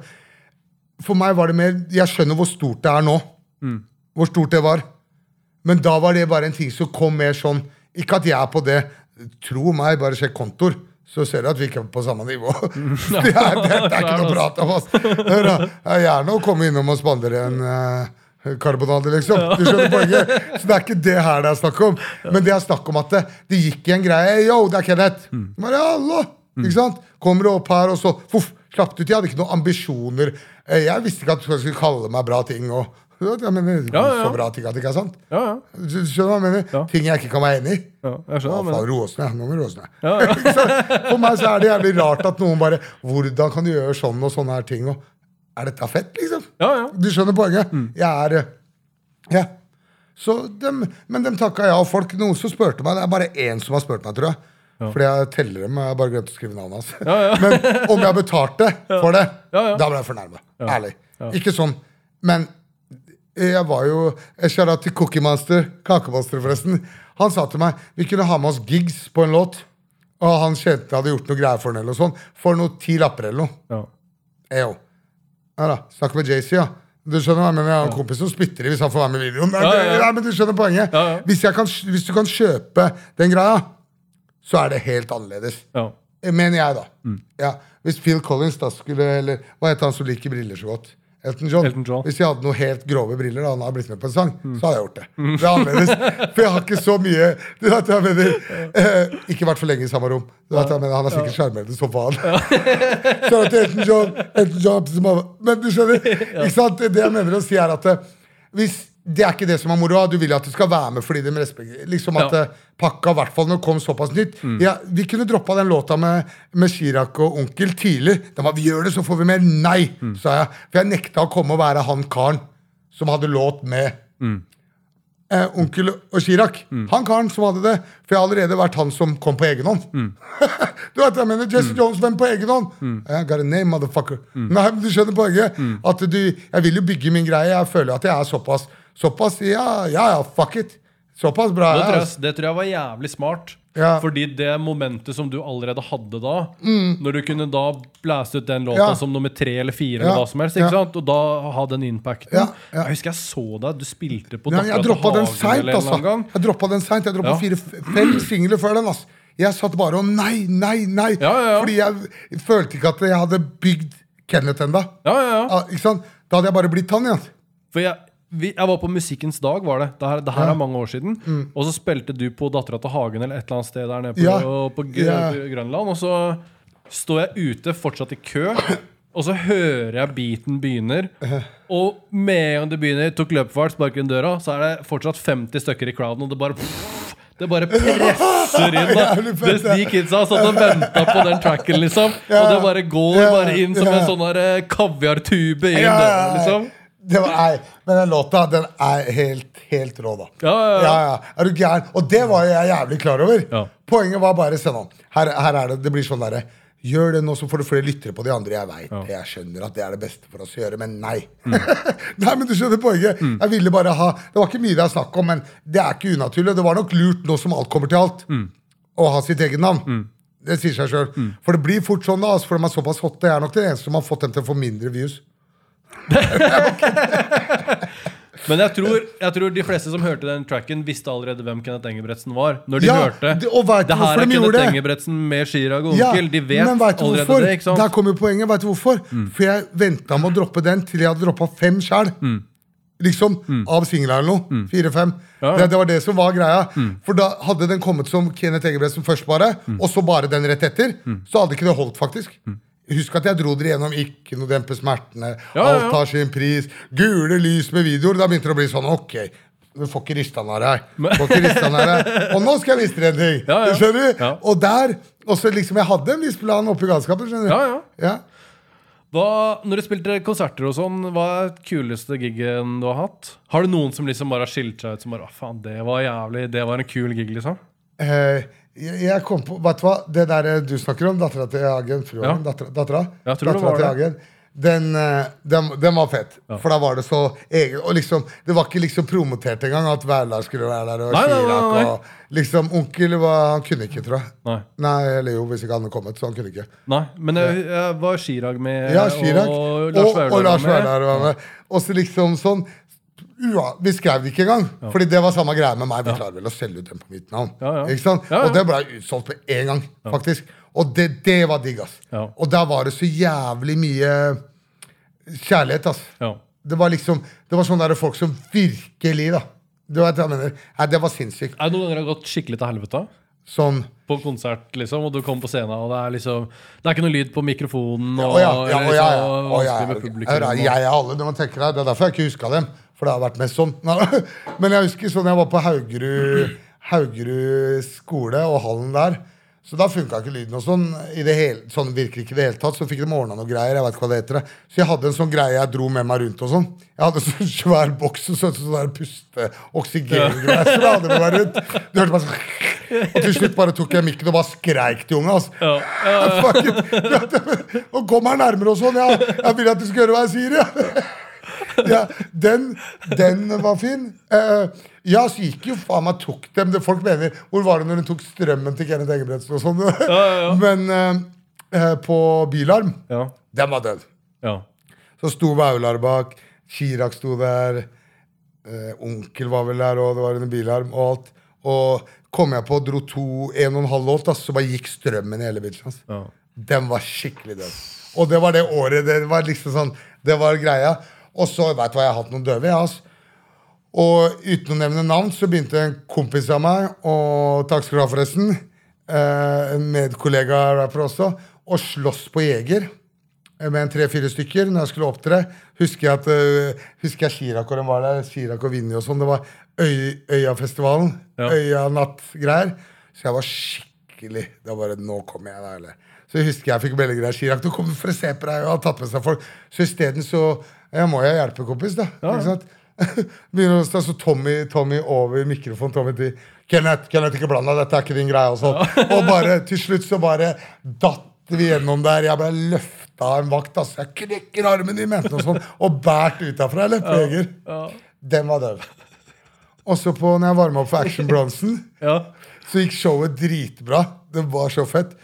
for meg var det mer Jeg skjønner hvor stort det er nå. Mm. Hvor stort det var. Men da var det bare en ting som kom mer sånn Ikke at jeg er på det. Tro meg, bare sjekk kontor, Så ser du at vi ikke er på samme nivå. det, er, det, det er ikke noe prat om oss. Hør da, er gjerne å komme innom og spandere en uh, karbonade, liksom. Du skjønner poenget? Så det er ikke det her det er snakk om. Men det er snakk om at det, det gikk i en greie. Yo, det er Kenneth. Bare hallo! Ikke sant? Kommer du opp her, og så Voff, slapp ut. Jeg hadde ikke noen ambisjoner. Eh, Jeg visste ikke at folk skulle kalle meg bra ting. og jeg mener, Ja, ja, ja. Så bra ting at det ikke er sant. Ja, ja. Du hva jeg mener? Ja. Ting jeg ikke kan være enig i. ja jeg skjønner. Faen, roe. Nå må roe oss ned. For meg så er det jævlig rart at noen bare Hvordan kan du gjøre sånn og sånne her ting? Og, er dette fett, liksom? ja, ja. Du skjønner poenget? Jeg er eh, Ja. Så dem, men dem takka ja. Og folk, noen som spurte meg Det er bare én som har spurt meg, tror jeg. Fordi jeg teller dem. Jeg bare glemte å skrive navnet hans. Men om jeg betalte for det, Ja, ja. da ble jeg fornærma. Ærlig. Ikke sånn. Men jeg var jo Jeg kjæra til Cookie Monster, Kakemonster, forresten. Han sa til meg vi kunne ha med oss gigs på en låt. Og han kjente hadde gjort noe greier for den, eller sånt. For noe ti lapper eller noe. ja. Ja da, Snakk med JC, ja. Du skjønner hva jeg mener? Jeg har en kompis som spytter i hvis han får være med i videoen. Nei, Ja, ja, ja. men du skjønner poenget. Ja, ja. Hvis, jeg kan, hvis du kan kjøpe den greia, så er det helt annerledes. ja. Mener jeg, da. Mm. Ja, Hvis Phil Collins da skulle Eller hva heter han som liker briller så godt? Elton John. Elton John. Hvis jeg hadde noe helt grove briller, da han hadde blitt med på en sang, Mm. så hadde jeg gjort det. Det er annerledes. For jeg har ikke så mye du vet jeg mener, eh, Ikke vært for lenge i samme rom. Du vet jeg mener, Han er sikkert sjarmerende som faen. Så til Elton John, Elton John som har- Men du skjønner? Ikke sant? Det jeg mener å si, er at eh, hvis det er ikke det som er moroa. Du vil at du skal være med fordi de respekterer Liksom at Ja. eh, pakka, i hvert fall når det kom såpass nytt. Ja, vi kunne droppa den låta med, med Chirag og Onkel tidlig. Den var, vi gjør det, så får vi mer. Nei, sa jeg. For jeg nekta å komme og være han karen som hadde låt med eh, Onkel og Chirag. Han karen som hadde det. For jeg har allerede vært han som kom på egen hånd. du vet jeg mener? Jesse Jones, hvem på egen hånd? I got a name, motherfucker. Nei, men Du skjønner poenget? At du, Jeg vil jo bygge min greie. Jeg føler at jeg er såpass Såpass, ja, ja, ja, fuck it. Såpass bra Det er tror, jeg. jeg, det tror jeg var jævlig smart. Ja. Fordi det momentet som du allerede hadde da, når du kunne da blæse ut den låta Mm. Ja. som nummer tre eller fire, Ja. eller hva som helst, ikke sant? og da ha den impacten. Jeg husker jeg så deg, du spilte på Ja, Dattera til den Hagen seint, eller altså. gang. Jeg droppa den sent. Jeg droppa fire-fem singler før den. ass. Jeg satt bare og nei, nei, nei. Fordi jeg følte ikke at jeg hadde bygd Kenneth ennå. Ja, ja, ja. Ja, ikke sant? Da hadde jeg bare blitt han igjen. For jeg, vi, jeg var på Musikkens dag, var det. Det her, det her er mange år siden. Og så spilte du på Dattera til Hagen eller et eller annet sted der nede på, Mm. Ja. på Gr Ja. Grønland. Og så står jeg ute, fortsatt i kø, og så hører jeg beaten begynner. Og med en gang det begynner, tok løpefart, sparker inn døra, så er det fortsatt 50 stykker i crowden, og det bare det bare presser inn. da Mens De kidsa satt og venta på den tracken, liksom. Og det bare går bare inn som en sånn eh, kaviartube inn Ja, ja, ja. liksom. Det var, nei, men den låta den er helt, helt rå, da. Ja, ja, ja. ja, ja. Er du gæren? Og det var jeg jævlig klar over. Ja. Poenget var bare se nå. Her, her er det, det blir sånn derre Gjør det nå, så får du flere lyttere på de andre. Jeg vet, det, jeg skjønner at det er det beste for oss å gjøre, men nei. Mm. nei, men du skjønner poenget. Jeg ville bare ha Det var ikke mye det er snakk om, men det er ikke unaturlig. Det var nok lurt nå som alt kommer til alt, Mm. å ha sitt eget navn. Det sier seg sjøl. For det blir fort sånn, da, altså, for de er såpass hotte. Jeg er nok den eneste som har fått dem til å få mindre views. Men jeg tror, jeg tror de fleste som hørte den tracken, visste allerede hvem Kenneth Engebretsen var. Når de Ja, hørte det- og vet det her er de Kenneth? Engebretsen med Chirag og Ja, Onkel. De vet men vet allerede hvorfor? det. ikke sant? Der kommer poenget. Vet du hvorfor? For jeg venta med å droppe den til jeg hadde droppa fem sjæl. Liksom, Av singler eller noe. Fire-fem. Ja, ja. Det, det var det som var greia. For da hadde den kommet som Kenneth Engebretsen først, bare, og så bare den rett etter, så hadde ikke det holdt, faktisk. Husk at jeg dro dere gjennom Ikke noe dempe smertene, Ja. Alt har sin pris, Gule lys med videoer. Da begynte det å bli sånn, ok. Du får ikke rista den av deg. Får ikke rista den av deg. Og nå skal jeg vise dere en ting! Ja, ja. Du? Ja. Og der og så liksom Jeg hadde en viss plan oppi galskapen. skjønner du? Ja, ja. Ja. Hva, når du spilte konserter og sånn, hva er kuleste gigen du har hatt? Har du noen som liksom bare har skilt seg ut som bare «Å, faen, det var jævlig, det var en kul gig, liksom? Eh, jeg kom på Vet du hva? Det der eh, du snakker om, dattera til Hagen Fruen, Ja. dattera, dattera, til. Hagen den, eh, den, den var fett. For da var det så egen Og liksom, det var ikke liksom promotert engang at Værlar skulle være der, og Nei, nei, nei, nei. og liksom Onkel var, han kunne ikke, tror jeg. Nei. Nei, eller jo, hvis ikke han hadde kommet, så han kunne ikke. Nei, men jeg, jeg var Chirag med, Ja, Chirag. og og Lars var. Vaular var med. Og så liksom sånn ua, Vi skrev det ikke engang, Fordi det var samme greie med meg. Vi klarer vel å selge ut den på mitt navn. Ja, ja. Ikke sant? Ja, ja. Og det ble utsolgt med en gang, faktisk. Og det, det var digg, ass. Ja. Og der var det så jævlig mye kjærlighet, ass. Ja. Det var liksom Det var sånne der folk som virkelig, da. Du vet hva jeg mener? Nei, det var sinnssykt. Er det noen ganger det har gått skikkelig til helvete? Sånn På konsert, liksom, og du kommer på scenen, og det er liksom Det er ikke noe lyd på mikrofonen, og ja, ja, å ja, ja. ja, ja. og- Jeg er alle, du må tenke deg, Det er derfor jeg ikke huska dem. For det har vært mest sånn. Men jeg husker sånn jeg var på Haugerud, Haugerud skole og hallen der. Så da funka ikke lyden og sånn. i det hele, sånn virker ikke i det hele tatt. Så fikk de ordna noe greier. jeg vet hva det heter det. Så jeg hadde en sånn greie jeg dro med meg rundt og sånn. Jeg hadde sånn svær boks og sånn, sånn der puste oksygengreier. Så jeg hadde med meg rundt. Du hørte bare sånn Og til slutt bare tok jeg mikken og bare skreik til ungene. Altså. Ja, ja. Og kom her nærmere og sånn. Ja. Jeg vil at du skal høre hva jeg sier. Ja. Ja, den, den var fin. Uh, ja, så gikk jo faen meg tok dem det Folk mener Hvor var det når hun tok strømmen til Kenneth Engebretsen og sånn? ja, ja. Men uh, på Bilarm, ja, den var død. ja. Så sto Vaular bak, Chirag sto der, Uh, onkel var vel der, og det var en bilarm og alt. Og kom jeg på og dro to, en og en halv låt, så bare gikk strømmen i hele bilen ja. Den var skikkelig død. Og det var det året. Det var liksom sånn, det var greia. Og så veit du hva, jeg har hatt noen døve. jeg, altså. Og uten å nevne navn, så begynte en kompis av meg, og takk skal du ha, forresten, eh, en medkollega-rapper også, å slåss på Jeger eh, med en tre-fire stykker når jeg skulle opptre. Husker jeg at uh, Husker jeg Chirac og den var der, Chirac og Vinni og sånn. Det var Øy, Øyafestivalen. Ja. Øya-natt-greier. Så jeg var skikkelig Det var bare Nå kommer jeg, da. eller så jeg husker jeg fikk melding av Chirac. Du kommer for å se på deg og har tatt med seg folk. Så isteden så Jeg må jo hjelpe, kompis, da. Ikke sant? Begynner å stå så Tommy, Tommy over mikrofonen. Tommy til Kenneth, Kenneth, ikke bland deg, dette er ikke din greie. Og, sånn. og bare til slutt så bare datt vi gjennom der. Jeg ble løfta av en vakt. Altså. Jeg knekker armen i mente og sånn, og båret ut derfra. Jeg løp jeger. Den var død. Og så på når jeg varma opp for Action Bronson, ja. så gikk showet dritbra. Det var så fett.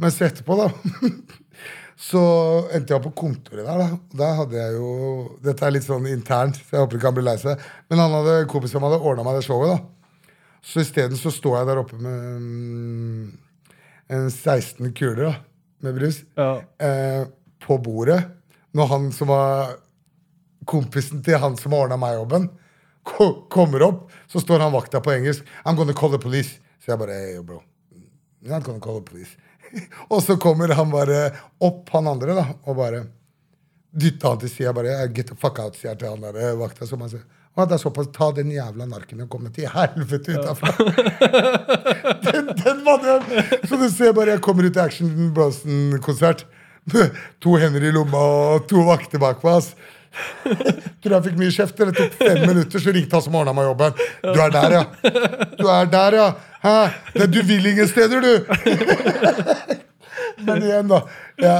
Mens etterpå, da så endte jeg opp på kontoret der. da Der hadde jeg jo Dette er litt sånn internt, så jeg håper ikke han blir lei seg. Men han hadde kompisen som hadde ordna meg det showet. da Så isteden så står jeg der oppe med mm, en 16 kuler da med brus Ja. eh, på bordet. Når han som var kompisen til han som har ordna meg jobben, ko kommer opp, så står han vakta på engelsk. I'm gonna call the police. Så jeg bare hey, bro. I'm not gonna call the police. og så kommer han bare opp, han andre, da, og bare dytter han til sida. Bare get the fuck out, sier jeg til han der eh, vakta. Så man sier, Og det er såpass, Ta den jævla narken og kom til helvete utafra! Ja. den, den var! Så du ser bare, jeg kommer ut til Action Bronson-konsert. To hender i lomma og to vakter bak meg. ass. Tror jeg fikk mye kjeft. Det tok fem minutter, så ringte han som ordna meg jobben. Du er der, ja. Du er der, ja. Hæ? Det, du vil ingen steder, du. Men igjen, da. Ja.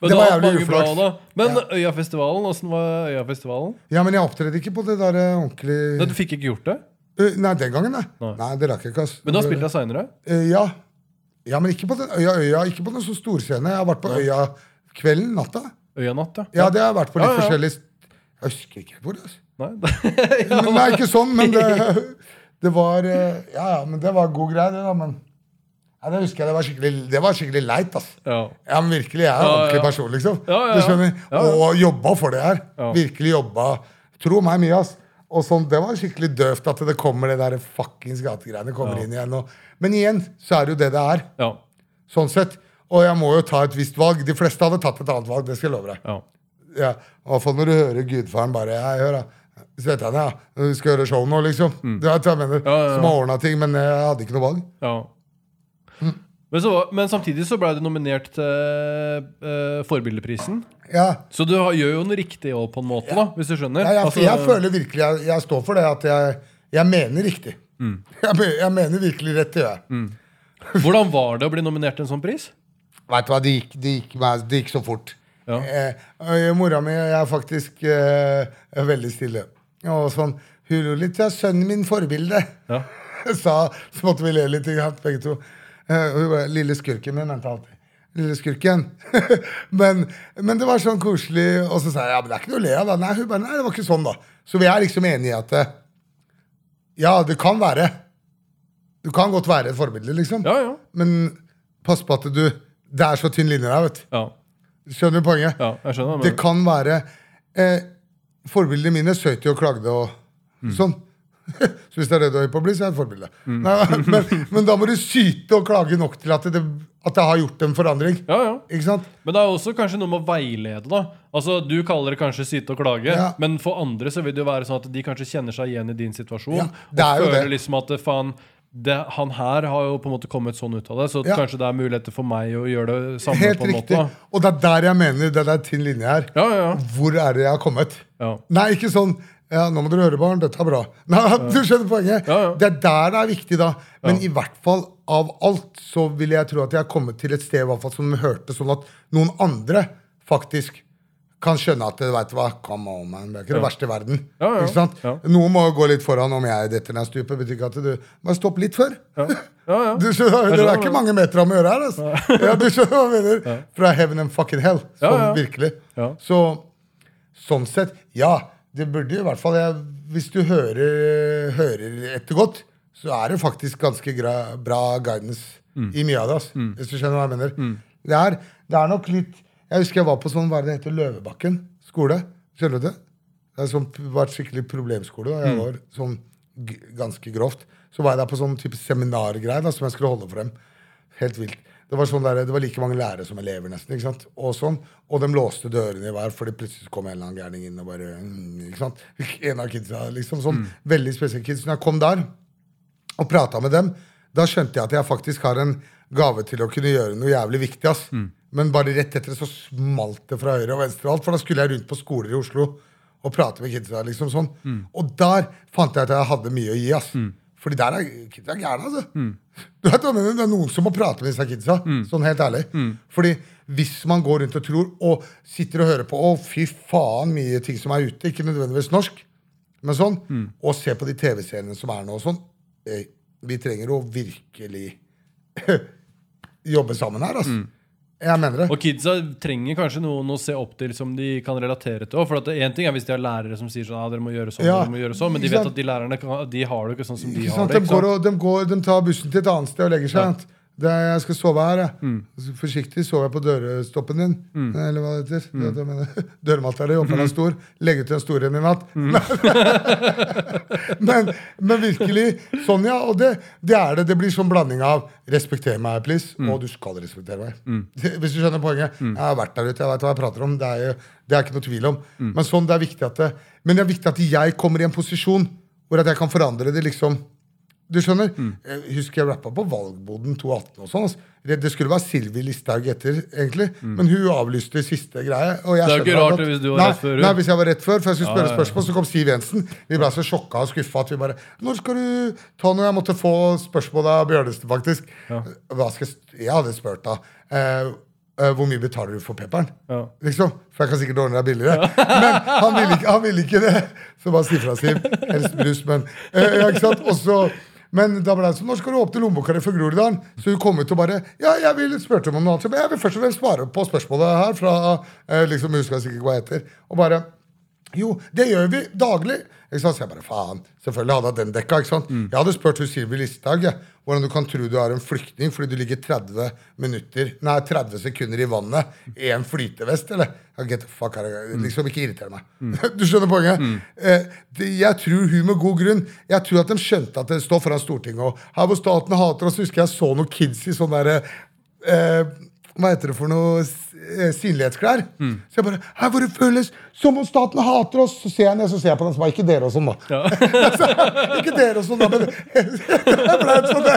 Men Det var jævlig uflaks. Men Men Øyafestivalen, åssen var Øyafestivalen? ja, men jeg opptredde ikke på det der eh, ordentlig Nei, du fikk ikke gjort det? Uh, Nei, den gangen, nei. Nei. Nei, det rakk jeg ikke. Altså. Men du har spilt der seinere? Uh, ja. ja, men ikke på den Øya Øya. Ikke på noen så storscene. Jeg har vært på Øya kvelden, natta. Øya natt, ja. Ja, det har jeg vært på litt Ja, ja. forskjellig Jeg husker ikke hvor. Altså. Nei, Men, nei, ikke sånn, men det, det var eh, Ja, ja, men det var god greie, det, da. Men ja, det husker jeg. Det var skikkelig, det var skikkelig leit, ass. ja. Ja, men virkelig, jeg er en Ja, ordentlig person, liksom. Du skjønner? Ja. Og jobba for det her. Virkelig jobba. Tro meg mye, ass. Og sånn, Det var skikkelig døvt at det kommer det der fuckings gategreiene kommer inn igjen. Og, men igjen så er det jo det det er. ja. Sånn sett. Og jeg må jo ta et visst valg. De fleste hadde tatt et annet valg. det skal jeg love deg. ja. Ja, når du hører gudfaren bare jeg hør da, Svetterne, ja. Vi skal gjøre show nå, liksom. Du vet hva jeg mener. Mm. Ja, ja. Som har ordna ting, men jeg hadde ikke noe valg. Ja. Men, så, men samtidig så ble du nominert til uh, Forbildeprisen. Ja, Så du har, gjør jo noe riktig òg, på en måte, da, hvis du skjønner? ja, ja, Altså, jeg føler virkelig jeg, jeg står for det at jeg, jeg mener riktig. Mm. Jeg, jeg mener virkelig rett, gjør jeg. Hvordan var det å bli nominert til en sånn pris? Vet du hva, det gikk, det gikk, det gikk så fort. Eh, mora mi er faktisk eh, er veldig stille. Og sånn Hun lo litt. Ja, sønnen min forbilde. Ja. Sa, så måtte vi le litt, begge to. Eh, Lille skurken min, mente alltid. Lille skurken. men, men det var sånn koselig. Og så sa jeg ja, men det er ikke noe å le av. da. Nei, hun bare, nei, det var ikke sånn, da. Så vi er liksom enige i at eh, ja, det kan være. Du kan godt være et forbilde, liksom. Ja, ja. Men pass på at du Det er så tynn linje der, vet du. Ja, Skjønner du poenget? ja jeg skjønner. Det kan være eh, Forbildene mine søt og klagde og Mm. sånn. så hvis det er det du er på å bli, så er jeg et forbilde. Nei, men, men da må du syte og klage nok til at det, at det har gjort en forandring. ja, ja. Ikke sant? Men det er også kanskje noe med å veilede. da Altså Du kaller det kanskje syte og klage, Ja. men for andre så vil det jo være sånn at de kanskje kjenner seg igjen i din situasjon. Ja, det er og føler det. liksom at faen det, Han her har jo på en måte kommet sånn ut av det, så Ja. kanskje det er muligheter for meg å gjøre det samme. Helt på en riktig. måte. Og det er der jeg mener det er tynn linje her. Ja, ja, ja. Hvor er det jeg har kommet? Nei, ikke sånn ja, nå må dere høre, barn. Dette er bra. Nei, Du skjønner poenget? Det er der det er viktig, da. Men i hvert fall av alt så vil jeg tro at jeg har kommet til et sted i hvert fall som hørte sånn at noen andre faktisk kan skjønne at vet du hva, come on, man. Det er ikke det verste i verden. Ja, ja. Ikke sant? Ja. Noen må gå litt foran om jeg detter ned stupet. Betyr ikke at du Bare stopp litt før. Ja, ja. Du skjønner, det er ikke mange meter om å gjøre her. Altså. Ja, du skjønner hva jeg mener? Fra heaven and fucking hell. Sånn ja. virkelig. Så sånn sett, ja. Det burde i hvert fall jeg, Hvis du hører, hører etter godt, så er det faktisk ganske bra guidance Mm. i mye av det. Altså, Hvis du skjønner hva jeg mener. Det, er, det er nok litt Jeg husker jeg var på sånn, hva er det heter, Løvebakken skole. Skjønner du det? Det har sånn, var et skikkelig problemskole. Og Jeg Mm. var sånn ganske grovt. Så var jeg der på sånn type seminargreier som jeg skulle holde frem. Helt vilt. Det var, sånn der, det var like mange lærere som elever, nesten. ikke sant? Og sånn. Og de låste dørene i hver, fordi plutselig kom en eller annen gærning inn og bare mm, ikke sant? En av kidsa, liksom. Sånn veldig spesielle kids. Når jeg kom der og prata med dem, da skjønte jeg at jeg faktisk har en gave til å kunne gjøre noe jævlig viktig. ass. Men bare rett etter det så smalt det fra høyre og venstre, og alt, for da skulle jeg rundt på skoler i Oslo og prate med kidsa. liksom sånn. Og der fant jeg at jeg hadde mye å gi. ass. Fordi der er kidsa gærne, altså. Du vet, det er noen som må prate med disse kidsa. Sånn helt ærlig. Fordi hvis man går rundt og tror og sitter og hører på Å, fy faen, mye ting som er ute, ikke nødvendigvis norsk, men sånn, og ser på de TV-seriene som er nå og sånn eh, Vi trenger å virkelig jobbe sammen her, altså. Jeg mener det. Og kidsa trenger kanskje noen å se opp til som de kan relatere til. For at en ting er hvis de har lærere som sier sånn, ja, dere må gjøre sånn, Ja, dere må gjøre sånn, men de vet at de lærerne kan, de har det ikke sånn som de har det. De, går og, de, går, de tar bussen til et annet sted og legger seg. sant? Jeg skal sove her, jeg. Mm. Forsiktig sover jeg på dørstoppen din. Eller hva det heter. Mm. Dørmatta di, den er stor. Legg ut en stor en i natt. Mm. men, men virkelig sånn, ja. Og det, det er det. Det blir sånn blanding av 'respekter meg, please', Mm. og 'du skal respektere meg'. Hvis du skjønner poenget. Jeg har vært der ute, jeg vet hva jeg prater om. Det er, det er ikke noe tvil om. Mm. Men sånn, det er viktig at det, men det er viktig at jeg kommer i en posisjon hvor at jeg kan forandre det liksom du skjønner? Mm. Jeg husker jeg rappa på Valgboden 2018 og sånn. altså. Det det skulle være Silvi Listhaug etter, egentlig. Men hun avlyste siste greie. Mm. Det er ikke rart at- hvis du var nei, rett før. Nei, hvis jeg var rett før, for jeg skulle spørre Ja, ja, ja. spørsmål, så kom Siv Jensen. Vi ble så sjokka og skuffa at vi bare Når skal du ta noe? Jeg måtte få spørsmål av Bjørnestad, faktisk. Skal jeg, jeg hadde spurt da. Eh, eh, hvor mye betaler du for pepperen? Ja. Liksom, For jeg kan sikkert ordne deg billigere. Men han ville ikke, han ville ikke det. Så bare si fra, Siv. Helst brus, men eh, ja, ikke sant? Og så men da ble det sånn, når skal du åpne lommeboka di for Groruddalen? Så hun kom ut og bare Ja, jeg vil spurte om noe annet. Men Jeg vil først og fremst svare på spørsmålet her fra eh, liksom, Husker jeg sikkert hva heter. Og bare Jo, det gjør vi daglig. Ikke sant? Så jeg bare faen. Selvfølgelig hadde jeg den dekka. ikke sant? Jeg hadde spurt hun Sylvi Listhaug ja, hvordan du kan tro du er en flyktning fordi du ligger 30 minutter, nei 30 sekunder i vannet i en flytevest, eller? Get the fuck out of here. Liksom ikke irritere meg. Du skjønner poenget? Eh, det, jeg tror hun med god grunn Jeg tror at de skjønte at det står foran Stortinget, og her hvor staten hater oss, husker jeg så noen kids i sånn derre eh, hva heter det for noe eh, synlighetsklær. Mm. Så jeg bare Her hvor det føles som om staten hater oss! Så ser jeg ned, så ser jeg på den som var ikke dere og sånn, da. ikke dere og sånn, da, men jeg ble sånn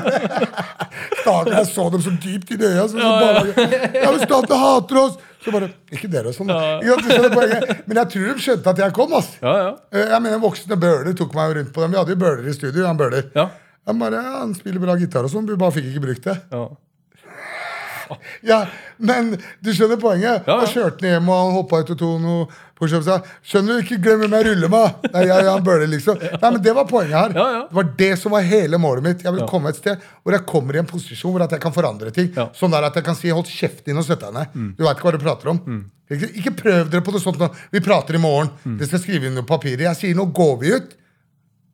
Staten, jeg så dem så dypt i øya. Så, så bare, ja, men staten hater oss! Så bare Ikke dere og sånn, da. Men jeg tror de skjønte at jeg kom, ass. Ja, ja. Eh, Jeg mener, Voksne Bøhler tok meg rundt på dem. Vi hadde jo Bøhler i studio. Han Bøhler. Ja. Han bare, ja, han spiller bra gitar og sånn, vi bare fikk ikke brukt det. ja. Ja, Men du skjønner poenget? Ja. Og kjørte den hjem, og han hoppa ut og tok noe pushups. Skjønner du, ikke glem hvem jeg ruller med! Nei, jeg, jeg, Bøhler, liksom. Nei, men Det var poenget her. Ja, ja. Det var det som var hele målet mitt. Jeg vil komme et sted hvor jeg kommer i en posisjon hvor jeg kan forandre ting. Mm. Sånn der at jeg kan si 'hold kjeft din og sett deg ned'. Du veit ikke hva du prater om. Ikke, ikke prøv dere på noe sånt. Vi prater i morgen. Mm. Det skal skrive inn noe papir. Jeg sier nå går vi ut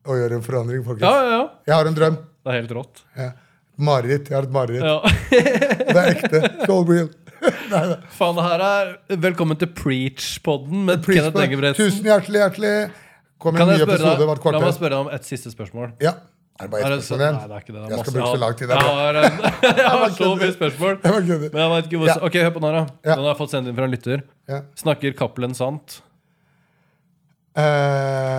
og gjør en forandring, folkens. ja, ja, ja. Jeg har en drøm. Det er helt rått. Ja. Mareritt. Jeg har et mareritt. Ja. Det er ekte. So real. Nei, nei. Det her er Velkommen til Preach-podden med Preach Kenneth Engebretsen. Tusen hjertelig, hjertelig. Kommer en ny episode deg, hvert la meg spørre deg om et siste spørsmål. Ja. Er det bare ett spørsmål igjen? Nei, det er ikke det. det er Jeg skal bruke så lang tid. Jeg har, jeg har så mye spørsmål. Men jeg vet ikke hvor Ja. Ok, hør på den her, da. Den har jeg fått sendt inn fra en lytter. Ja. Snakker Cappelen sant? Uh,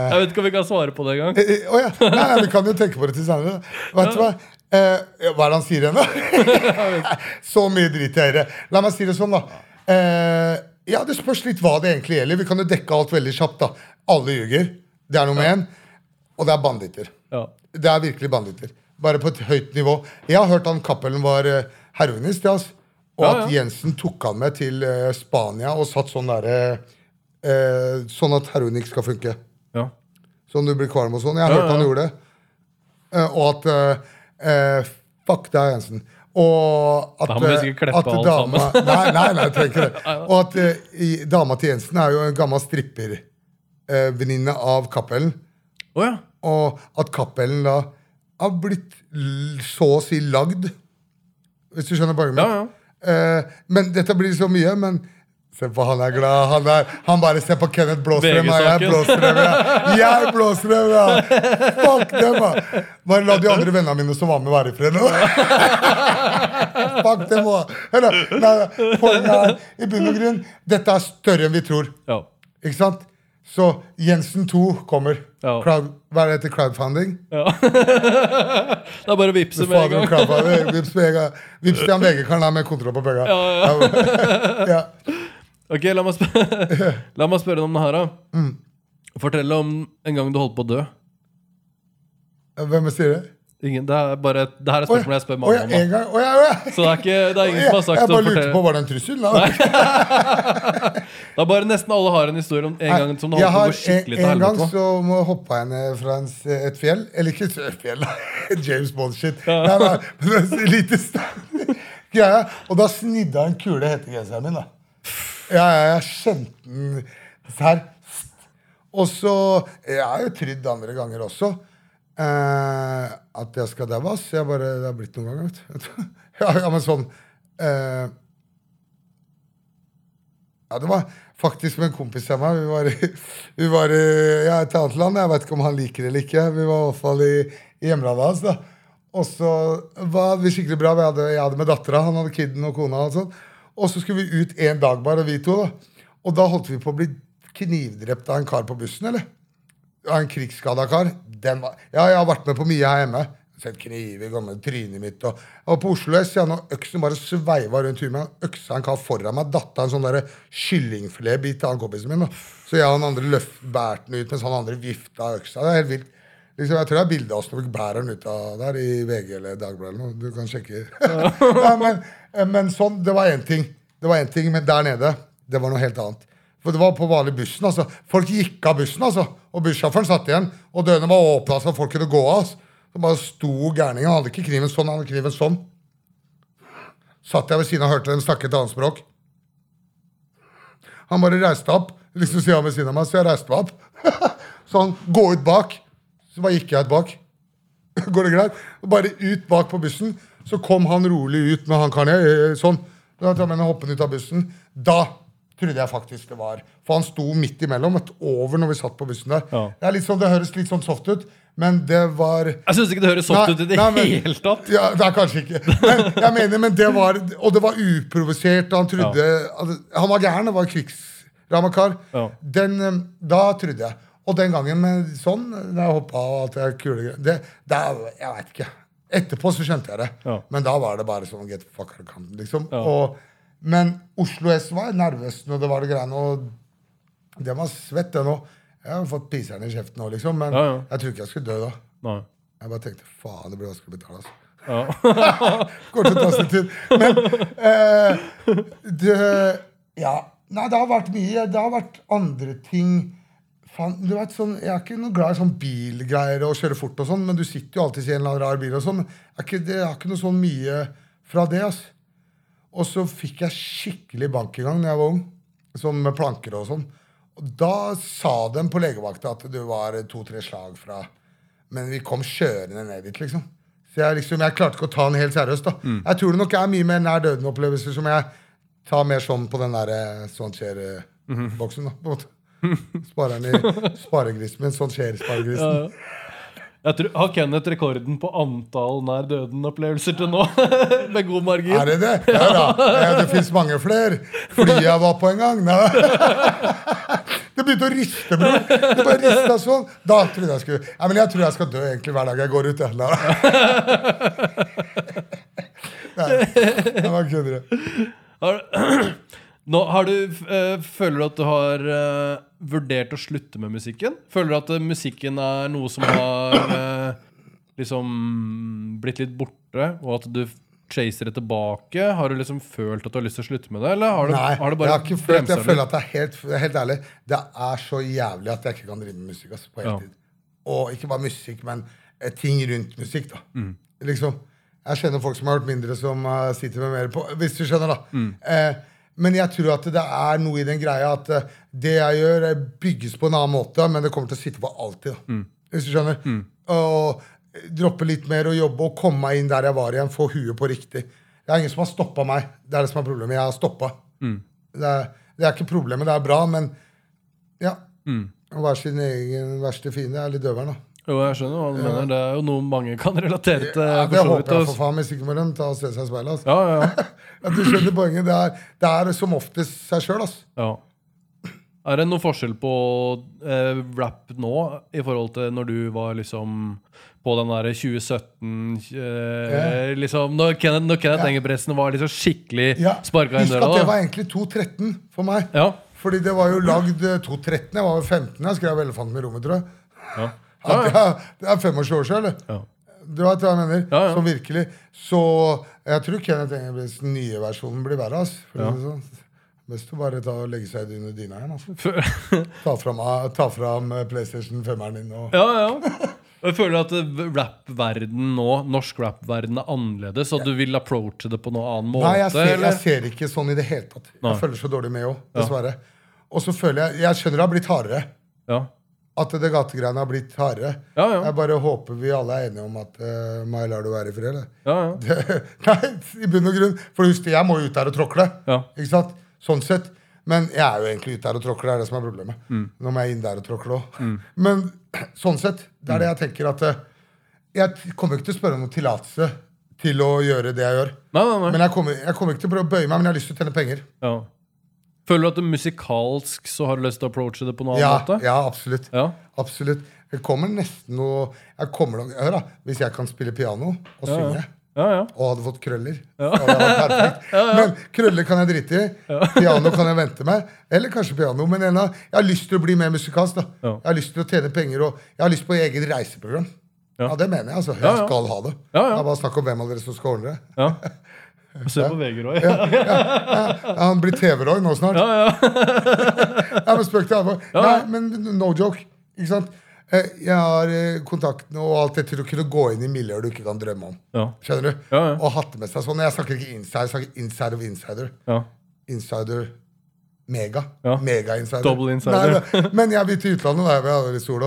Jeg vet ikke om vi kan svare på det engang. Uh, oh ja. Nei, nei, vi kan jo tenke på det til senere. Vet du hva? Eh, hva er det han sier igjen, da? så mye drit jeg det. La meg si det sånn, da. Eh, ja, Det spørs litt hva det egentlig gjelder. Vi kan jo dekke alt veldig kjapt. da Alle ljuger. Det er nummer én. Og det er banditter. Ja. Det er virkelig banditter. Bare på et høyt nivå. Jeg har hørt han Cappelen var uh, heroinist, ja, altså. og Ja, at. Jensen tok han med til uh, Spania og satt sånn derre uh, Sånn at heroin ikke skal funke. ja. Sånn du blir kvalm og sånn. Jeg har Ja, hørt han ja. gjorde det. Eh, og at eh, eh, Fuck deg, Jensen. Og at, Da må vi eh, sikkert dama, sammen. Nei, nei, nei, jeg trenger ikke det. Og at eh, i- dama til Jensen er jo en gammel strippervenninne av Cappelen. Oh, ja. Og at Cappelen da har blitt så å si lagd. Hvis du skjønner poenget mitt. Ja, ja. Eh, men dette blir så mye. Men se på han er glad. Han, er, han bare ser på Kenneth Blåstrøm. jeg. Ja. Jeg blåser dem, ja! Fuck dem, da! Bare la de andre vennene mine som var med, være i fred. Fuck dem òg. Poenget er i bunn og grunn dette er større enn vi tror. ja. Ikke sant? Så Jensen 2 kommer. Ja. Crowd, hva er det heter? Crowdfunding? ja. det er bare å vippse med en gang. Vips med en gang. Vips til han VG-karen med kontroll på penga. Ja, Ja. Ok, la meg, spørre, la meg spørre om det her, da. Mm. Fortell om en gang du holdt på å dø. Hvem sier det? Ingen, det er bare det her er et spørsmål jeg spør mange mamma om. da. en gang. Å ja, å. Så det er, ikke, det er ingen som har sagt Jeg bare lurte på, var det en trussel? Det er bare Nesten alle har en historie om en gang som det holdt på å gå skikkelig til en, en gang så må hoppa jeg ned fra en, et fjell. Eller ikke et fjell, James Bond-shit. Nei, nei, men et lite sted. Greia. Og da snidde jeg en kule i hettegenseren min. da Ja, jeg kjente den her. Og så Jeg har jo trodd andre ganger også eh, at jeg skal daue. Jeg bare, Det har blitt noen ganger, vet du. ja, men sånn eh, Ja, det var faktisk med en kompis av meg. Vi var vi var ja, et annet land. Jeg vet ikke om han liker det eller ikke. Vi var i hvert fall i, i hjemlandet hans. da. Og så var vi skikkelig bra. Vi hadde, jeg hadde med dattera, han hadde kiden og kona. Og sånn. Og så skulle vi ut en dag bare, vi to. da. Og da holdt vi på å bli knivdrept av en kar på bussen, eller? Av en krigsskada kar. Var, ja, jeg har vært med på mye her hjemme. Sett kniver, gått med trynet mitt. Og, og på Oslo S ja, når øksen bare sveiva rundt huet mitt. Øksa en kar foran meg, datta en sånn kyllingfiletbit av kompisen min. Da. Så jeg og han andre løft, bærte den ut, mens han andre vifta øksa. Det er helt vilt. Liksom, jeg tror det er bilde av oss når vi bærer den ut av der i VG eller Dagbladet. eller noe. Du kan sjekke. ja, men, men sånn, det var én ting. Det var én ting, men der nede, det var noe helt annet. For det var på vanlig bussen. altså. Folk gikk av bussen, altså. Og bussjåføren satt igjen. Og dørene var åpna så folk kunne gå av. Altså. Så bare sto gærningen. Han hadde ikke kniven sånn, han hadde kniven sånn. Satt jeg ved siden av og hørte dem snakke et annet språk. Han bare reiste opp. Liksom siden ved siden av meg, Så jeg reiste meg opp. sånn, gå ut bak. Så bare gikk jeg ut bak. Går det greit? Bare ut bak på bussen. Så kom han rolig ut med han karen sånn. Da hoppen ut av bussen. Da trodde jeg faktisk det var. For han sto midt imellom, et over når vi satt på bussen der. Ja. Det, er litt sånn, det høres litt sånn soft ut, Men det var Jeg syns ikke det høres soft Nei, ut i det nei, men- hele tatt. Ja, det er kanskje ikke. Men jeg mener, men det var Og det var uprovosert, og han trodde ja. Han var gæren. Det var krigsrammakar. Ja. Den, eh, Da trodde jeg. Og den gangen med sånn, da jeg hoppa og alt det kule det, det Jeg veit ikke. Etterpå så skjønte jeg det. Ja. Men da var det bare sånn get the fuck out of camp, liksom. Ja. Og, men Oslo S var nervøs når det var det greiene. Og det var svett, det nå. Jeg har fått piseren i kjeften nå, liksom. Men Ja, jeg tror ikke jeg skulle dø da. Nei. Jeg bare tenkte faen, det blir vanskelig å betale. altså. Ja. sin tid. Men eh, det Ja. Nei, det har vært mye. Det har vært andre ting. Faen, du vet, sånn, jeg er ikke noe glad i sånn bilgreier og kjøre fort, og sånn, men du sitter jo alltid i en eller annen rar bil. og sånn. Jeg det er ikke noe sånn mye fra det. altså. Og så fikk jeg skikkelig bank i gang da jeg var ung. Sånn med planker og sånn. Og da sa de på legevakta at du var to-tre slag fra Men vi kom kjørende ned dit, liksom. Så jeg, liksom, jeg klarte ikke å ta den helt seriøst. da. Jeg tror det nok er mye mer nær døden-opplevelser som jeg tar mer sånn på den der sånn skjer-boksen. da, på en måte. Sparer den i sparegrisen min. Sånn skjer-sparegrisen. Jeg tror, har Kenneth rekorden på antall nær døden-opplevelser til nå? Med god margin. Er det det? Ja da. Det fins mange flere. Flyet jeg var på en gang. Nei. Det begynte å riste, bror. Det bare rista sånn. Da trodde jeg skulle ja, men Jeg tror jeg skal dø egentlig hver dag jeg går ut. Nei. Nei, jeg bare kødder. Nå, har du, øh, føler du at du har øh, vurdert å slutte med musikken? Føler du at øh, musikken er noe som har eh, liksom blitt litt borte, og at du chaser det tilbake? Har du liksom følt at du har lyst til å slutte med det, eller har du, Nei, har du jeg bare har ikke følt Jeg føler at det er helt, helt ærlig Det er så jævlig at jeg ikke kan drive med musikk altså, på Ja. heltid. Og ikke bare musikk, men eh, ting rundt musikk. da. Mm. Liksom, Jeg kjenner folk som har hørt mindre, som uh, sitter med mer på Hvis du skjønner, da. Mm. Eh, men jeg tror at det er noe i den greia at eh, det jeg gjør, eh, bygges på en annen måte, men det kommer til å sitte på alltid. Mm. Hvis du skjønner. Og eh, droppe litt mer og jobbe og komme meg inn der jeg var igjen. Få huet på riktig. Det er ingen som har stoppa meg. Det er det som er problemet. Jeg har stoppa. Mm. Det, det er ikke problemet. Det er bra, men ja. Mm. Å være sin egen verste fiende er litt døveren, da. Jo, jeg skjønner hva du mener. Det er jo noe mange kan relatere til. Ja, det håper jeg for faen. Ikke må de ta og se seg i speilet. Altså. Ja, ja, At du skjønner poenget. Det er, det er som oftest seg sjøl. Altså. ja. Er det noe forskjell på eh, rap nå i forhold til når du var liksom på den derre 2017 eh, liksom, Når Kenneth, når Kenneth Ja. Engebretsen var liksom skikkelig Ja, sparka Husk døra? at det var egentlig 2.13 for meg. Ja. Fordi det var jo lagd eh, 2.13. Jeg var jo 15 jeg skrev 'Elefanten i rommet', tror jeg. Ja. Det, er, det er 25 år siden, eller? Ja. Du vet hva jeg mener? Ja, ja. Så virkelig. Så jeg tror Kenneth Engebretts nye versjonen blir verre. ass. For sånn. Best å bare ta og legge seg under dyna igjen. Altså. Ta fram, ta fram eh, PlayStation 5-eren din. Og, ja, ja. Jeg føler at eh, rap-verden nå, norsk rap-verden er annerledes, og du vil approache det på noen annen måte? Nei, jeg ser, eller? jeg ser ikke sånn i det hele tatt. Nei. Jeg følger så dårlig med òg, dessverre. Og så føler jeg Jeg skjønner det har blitt hardere. Ja. At det gategreiene har blitt hardere. Ja, ja. Jeg bare håper vi alle er enige om at uh, meg lar du være i fred. Ja. Nei, i bunn og grunn. For husk jeg må jo ut der og tråkle. Ja. Ikke sant? Sånn sett. Men jeg er jo egentlig ute der og tråkler. Det er det som er problemet. Mm. Nå må jeg inn der og tråkle òg. Men sånn sett, det er det jeg tenker at eh, Jeg kommer ikke til å spørre om noen tillatelse til å gjøre det jeg gjør. Nei, nei, nei. Men jeg kommer, jeg kommer ikke til å prøve å bøye meg, men jeg har lyst til å tjene penger. Ja. Føler du at det musikalsk så har du lyst til å approache det på noen Ja, annen måte? ja absolutt. Ja. Absolutt. Det kommer nesten noe jeg kommer Hør, da. Hvis jeg kan spille piano og Ja, synge ja. Ja, ja. og hadde fått krøller. Men krøller kan jeg drite i. Piano kan jeg vente med. Eller kanskje piano. Men en av, jeg har lyst til å bli mer musikalsk. da. Jeg har lyst til å tjene penger, og jeg har lyst på eget reiseprogram. Ja. Det mener jeg. altså. Jeg skal ha det. Det er bare snakk om hvem av dere som skal ordne det. ja. Se på VG, Roy. Ja, Han blir TV-Roy nå snart. Ja, ja. Ja, men spøk til alvor. Ja. Nei, men no joke. Ikke sant? Eh, Jeg har eh, kontaktene og alt det til å kunne gå inn i miljøer du ikke kan drømme om. Ja. Skjønner du? Ja, ja. Og hatt med seg sånn. Jeg snakker ikke insider, jeg snakker inside of insider. ja. Insider mega. Ja. Mega-insider. Double insider. Nei, men- jeg vil til utlandet. Da. Jeg vil ha det i sol.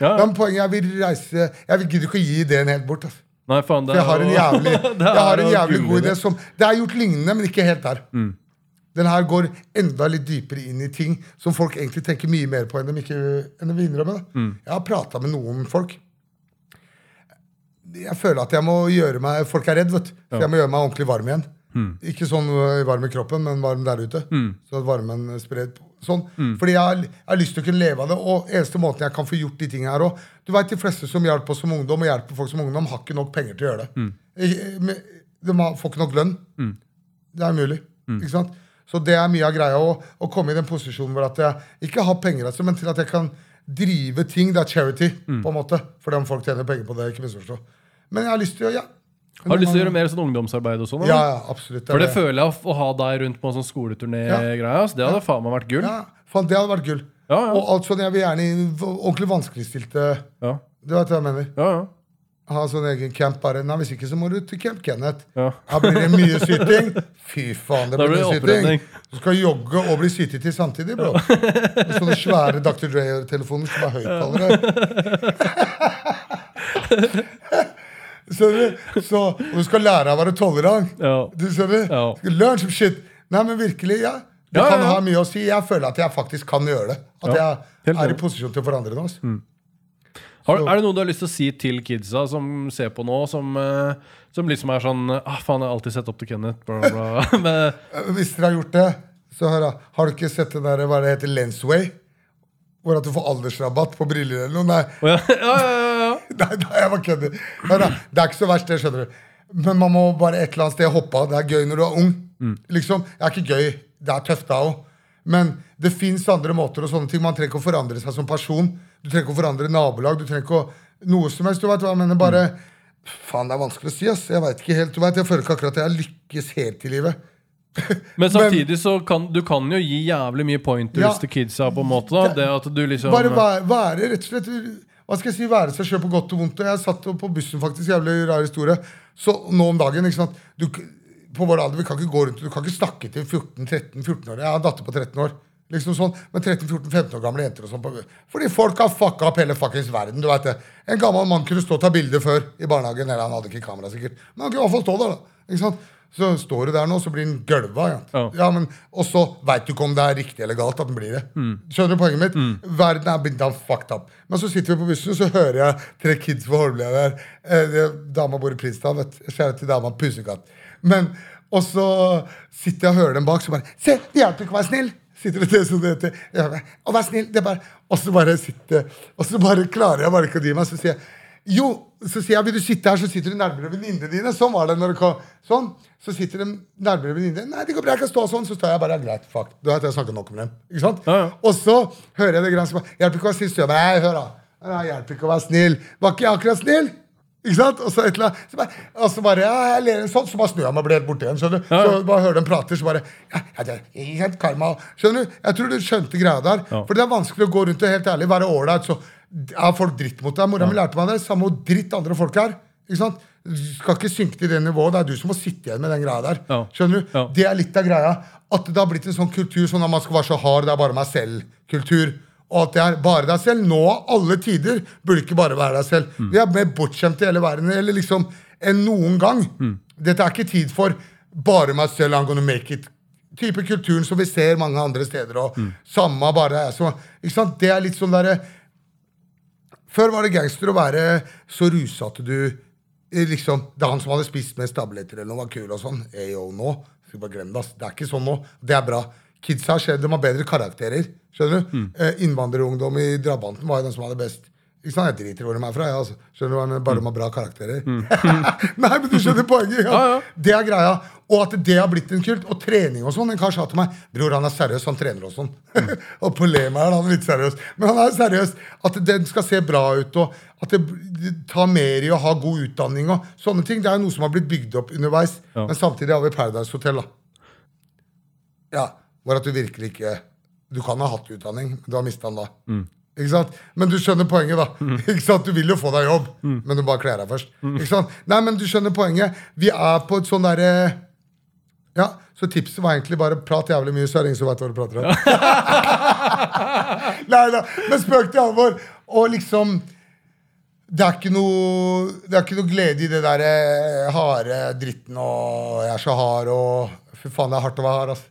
Ja. Men poenget jeg vil reise Jeg vil- gidder ikke å gi ideen helt bort. Altså. Nei, faen, det For jeg har en jævlig, har er en jævlig god idé som Det er gjort lignende, men ikke helt der. Mm. Den her går enda litt dypere inn i ting som folk egentlig tenker mye mer på enn de, ikke, enn de vil innrømme. Mm. Jeg har prata med noen folk Jeg føler at jeg må gjøre meg Folk er redd, vet du. Så jeg må gjøre meg ordentlig varm igjen. Ikke sånn øh, varm i kroppen, men varm der ute. Så at varmen sprer på- Mm. Fordi jeg har, jeg har lyst til å kunne leve av det. Og eneste måten jeg kan få gjort de tingene her òg Du vet, De fleste som hjelper oss som ungdom, og hjelper folk som ungdom, har ikke nok penger til å gjøre det. Mm. De får ikke nok lønn. Det er umulig. Ikke sant? Så det er mye av greia å, å komme i den posisjonen hvor at jeg ikke har penger, altså, men til at jeg kan drive ting. Det er charity, på en måte. Fordi om folk tjener penger på det, ikke misforstå. Men jeg har lyst til å ja. Har du lyst til å gjøre mer sånn ungdomsarbeid og sånn? Ja, ja, absolutt. For det er føler jeg å ha deg rundt på en sånn skoleturné-greie. Ja. Det hadde faen meg vært gull. Ja, faen, det hadde vært gull. Ja, ja. Og alt sånn, jeg vil gjerne ordentlig vanskeligstilte Ja, Du vet hva jeg mener? ja, ja. Ha sånn egen camp bare. Nei, hvis ikke så må du til Camp Kenneth. Ja. Da blir det mye syting. Fy faen, det blir blir mye syting. Du skal jogge og bli sytet til samtidig, bro. Med sånne svære Dr. Dre-telefoner som er høyttalere. Så, og du skal lære av å være tolerant. Ja. Du skjønner? Ja. Learn some shit. Nei, men virkelig, ja. Det Ja, kan ha mye å si. Jeg føler at jeg faktisk kan gjøre det. At jeg er i posisjon til å forandre det. Altså. Har, er det noe du har lyst til å si til kidsa som ser på nå, som, eh, som liksom er sånn ah, faen, jeg har alltid sett opp til Kenneth. Bla, bla. Men, Eh, Hvis dere har gjort det, så hør da. Har du ikke sett den der, hva det heter, Lensway? Hvor at du får aldersrabatt på briller eller noe? Nei, ja, ja, ja. nei, nei jeg bare kødder. Det er ikke så verst, det skjønner du. Men man må bare et eller annet sted hoppe av. Det er gøy når du er ung. Liksom, Det er ikke gøy. Det er tøft da òg. Men det fins andre måter. og sånne ting. Man trenger ikke å forandre seg som person. Du trenger ikke å forandre nabolag. Du trenger ikke å noe som helst. Du vet hva jeg mener? Bare Faen, det er vanskelig å si. ass. Jeg vet ikke helt, du vet, jeg føler ikke akkurat at jeg lykkes helt i livet. Men samtidig så kan du kan jo gi jævlig mye pointers Ja. til kidsa. på en måte da Det at du liksom Bare være, være rett og slett Hva skal jeg si, være seg sjøl på godt og vondt. Og Jeg satt på bussen, faktisk, jævlig rar historie. Så nå om dagen ikke sant? Du, På vår alder, vi kan ikke gå rundt Du kan ikke snakke til 14-13-14 år. Jeg har en datter på 13 år. Liksom sånn, Men 13-14-15 år gamle jenter og sånn. Fordi folk har fucka opp hele fuckings verden. du vet det. En gammel mann kunne stå og ta bilder før i barnehagen. Eller han hadde ikke kamera, sikkert. Men han kunne i hvert fall stå der. da. Ikke sant? Så står du der nå, så blir den gølva. Ja. Ja. Ja, men, og så veit du ikke om det er riktig eller galt at den blir det. Mm. Skjønner du poenget mitt? Verden er blitt damn fucked up. Men så sitter vi på bussen, så hører jeg tre kids på Holmlia der. Eh, det- dama bor i Prinsdal, vet du. Kjære til dama, pussekatt. Men, og så sitter jeg og hører dem bak, så bare Se, det hjelper ikke å være snill! Sitter det til som det heter. Bare, Å snill, det er bare Og så bare sitter Og så bare klarer jeg bare ikke å dy meg. Så sier jeg jo, så sier jeg, vil du sitte her, så sitter du nærmere venninnene dine. Sånn var det når det kom. Sånn. Så sitter de nærmere venninnene. Nei, det går bra, jeg kan stå sånn. Så står jeg bare, greit, fuck. Da har jeg snakket nok med dem. Ikke sant? Ja, ja. Og så hører jeg det greiene som hjelper ikke å være snill. Så jeg bare, hør da. Nei, hjelper ikke å være snill. Var ikke jeg akkurat snill? Ikke sant? Og så, et eller annet, så bare, og så bare, ja, jeg ler en sånn, så bare snur jeg meg og blir helt borte igjen. Skjønner du? Ja, ja. Så bare hører dem prater, så bare, ja, ja, helt karma. Skjønner du? Jeg tror du skjønte greia der. Ja. For det er vanskelig å gå rundt og helt ærlig være ålreit, så er folk dritt mot deg. Mora mi lærte meg det. Samme hvor dritt andre folk er. Ikke sant? Du skal ikke synke til det nivået. Det er du som må sitte igjen med den greia der. Ja. Skjønner du? Ja. Det er litt av greia. At det har blitt en sånn kultur sånn at man skal være så hard, det er bare meg selv-kultur. Og at det er bare deg selv. Nå av alle tider burde ikke bare være deg selv. Mm. Vi er mer bortskjemte i hele verden eller liksom enn noen gang. Mm. Dette er ikke tid for bare meg selv, I'm gonna make it. Type kulturen som vi ser mange andre steder. Og Mm. samme bare jeg som, ikke sant? Det er litt sånn derre Før var det gangster å være så rusa at du eh, liksom, Det er han som hadde spist mest tabletter eller noe, var kul og sånn. Ayo, nå. Skal bare glemme det, ass. Det er ikke sånn nå. Det er bra. Kidsa de har bedre karakterer. Skjønner du? Eh, innvandrerungdom i Drabanten var jo den som hadde best. Ikke sant? Jeg driter i hvor de er fra. jeg, altså. Skjønner du? Bare de har bra karakterer. Nei, men du skjønner poenget. Ja. Ja, ja. Det er greia. Og at det har blitt en kult. Og trening og sånn. En kar sa til meg Bror, han er seriøs, han trener og sånn. og på le meg er han litt seriøs. Men han er seriøs. At den skal se bra ut, og at det tar mer i å ha god utdanning og sånne ting. Det er jo noe som har blitt bygd opp underveis. Ja. Men samtidig har vi Paradise Hotel, da. Ja, Hvor at du virkelig ikke Du kan ha hatt utdanning, men du har mista den da. Ikke sant? Men du skjønner poenget, da. Ikke sant? Du vil jo få deg jobb, men du bare kler deg først. Ikke sant? Nei, men du skjønner poenget. Vi er på et sånn derre Ja, så tipset var egentlig bare prat jævlig mye, så er det ingen som vet hva du prater om. Nei da, men spøk til alvor. Og liksom det er, ikke noe, det er ikke noe glede i det der eh, harde dritten og 'jeg er så hard' og 'fy faen, det er hardt å være hard', altså.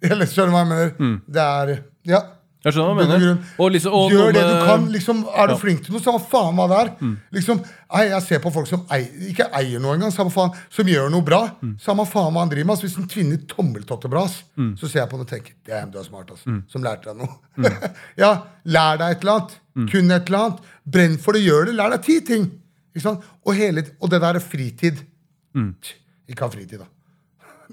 Skjønner du hva jeg mener? Det er Ja. Jeg skjønner hva du mener. Og liksom, og Gjør det du kan. liksom, Er du Ja. Mm. flink til noe, faen hva det er. Liksom, nei, jeg ser på folk som ei, ikke eier noe engang, samme faen, som gjør noe bra. Mm. Samme faen hva han driver med. ass. Hvis en tvinner tommeltotter bra, mm. så ser jeg på den og tenker Damn, du er smart, ass. Mm. Som lærte deg noe. ja, lær deg et eller annet. Kun et eller annet. Brenn for det, gjør det. Lær deg ti ting. Og, hele, og det der er fritid. Mm. Ikke ha fritid, da.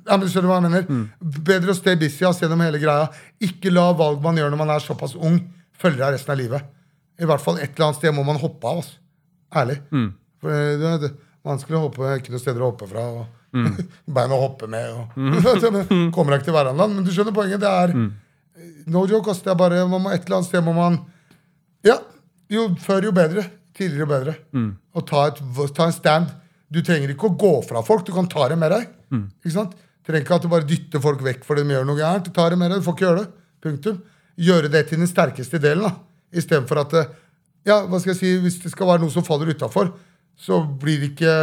Ja, men Skjønner du hva jeg mener? Bedre å stay busy ass, gjennom hele greia. Ikke la valg man gjør når man er såpass ung, følge deg resten av livet. I hvert fall et eller annet sted må man hoppe av. ass. Ærlig. For eh, det, er vanskelig å hoppe, ikke noe steder å hoppe fra. og Bein å hoppe med. Og, mm. kommer deg ikke til hverandre. Men du skjønner poenget. Det er no joke. ass. Det er bare, man må, et eller annet sted må man Ja, jo før jo bedre. Tidligere jo bedre. Og ta, et, ta en stand. Du trenger ikke å gå fra folk, du kan ta det med deg. Ikke sant? Trenger ikke at du bare dytter folk vekk fordi de gjør noe gærent. Du tar det med deg, du får ikke gjøre det. Punktum. Gjøre det til den sterkeste delen. da. Istedenfor at eh, ja, hva skal jeg si, hvis det skal være noe som faller utafor, så blir det ikke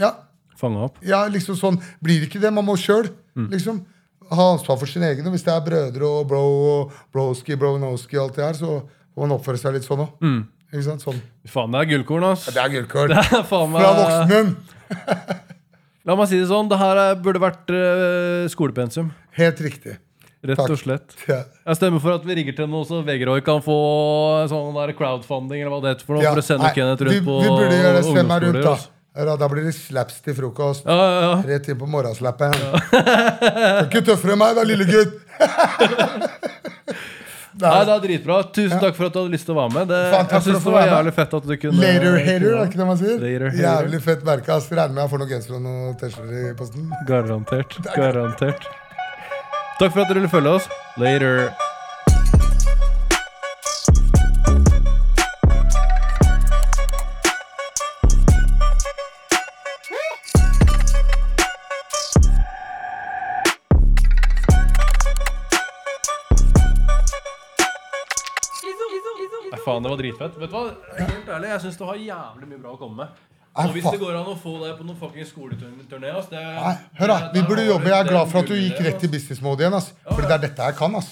ja, Fanga opp. ja, liksom sånn blir det ikke det. Man må sjøl liksom, ha ansvar for sine egne. Hvis det er brødre og bro og broski, bronoski og alt det her, så får man oppføre seg litt sånn òg. Ikke sant? Sånn. Faen, det er gullkorn, ass. Det er gullkål. Det er faen meg Fra voksenmunn. La meg si det sånn, det her er- burde vært uh, skolepensum. Helt riktig. Rett Takk. og slett. Ja. Jeg stemmer for at vi rigger til noe så Vegeroy kan få sånn der crowdfunding eller hva det heter for noe, Ja, for å sende nei, Kenneth vi, rundt på vi burde gjøre det stemma rundt, da. altså. Ja, da blir det slaps til frokost. Ja, ja, ja. Rett inn på morgenslappen. Kan ikke tøffere enn meg, da, lille gutt! Det Nei, er det er dritbra. Tusen takk for at du hadde lyst til å være med. Det, Fan, jeg synes det var jævlig fett at du kunne Later hater, er ikke det man sier? Later. Jævlig fett merke. ass. Regner med jeg får noen gensere og noen T-skjorter i posten. Garantert. Garantert. Takk for at dere ville følge oss. Later. Faen, det var dritfett. Vet du hva? Helt ærlig, jeg syns du har jævlig mye bra å komme med. Og hvis det går an å få deg på noen fucking skoleturné ass, det, Nei, hør da, Vi burde jobbe. Jeg er glad for at du gikk rett i til business mode igjen. ass. Fordi det er dette jeg kan. ass.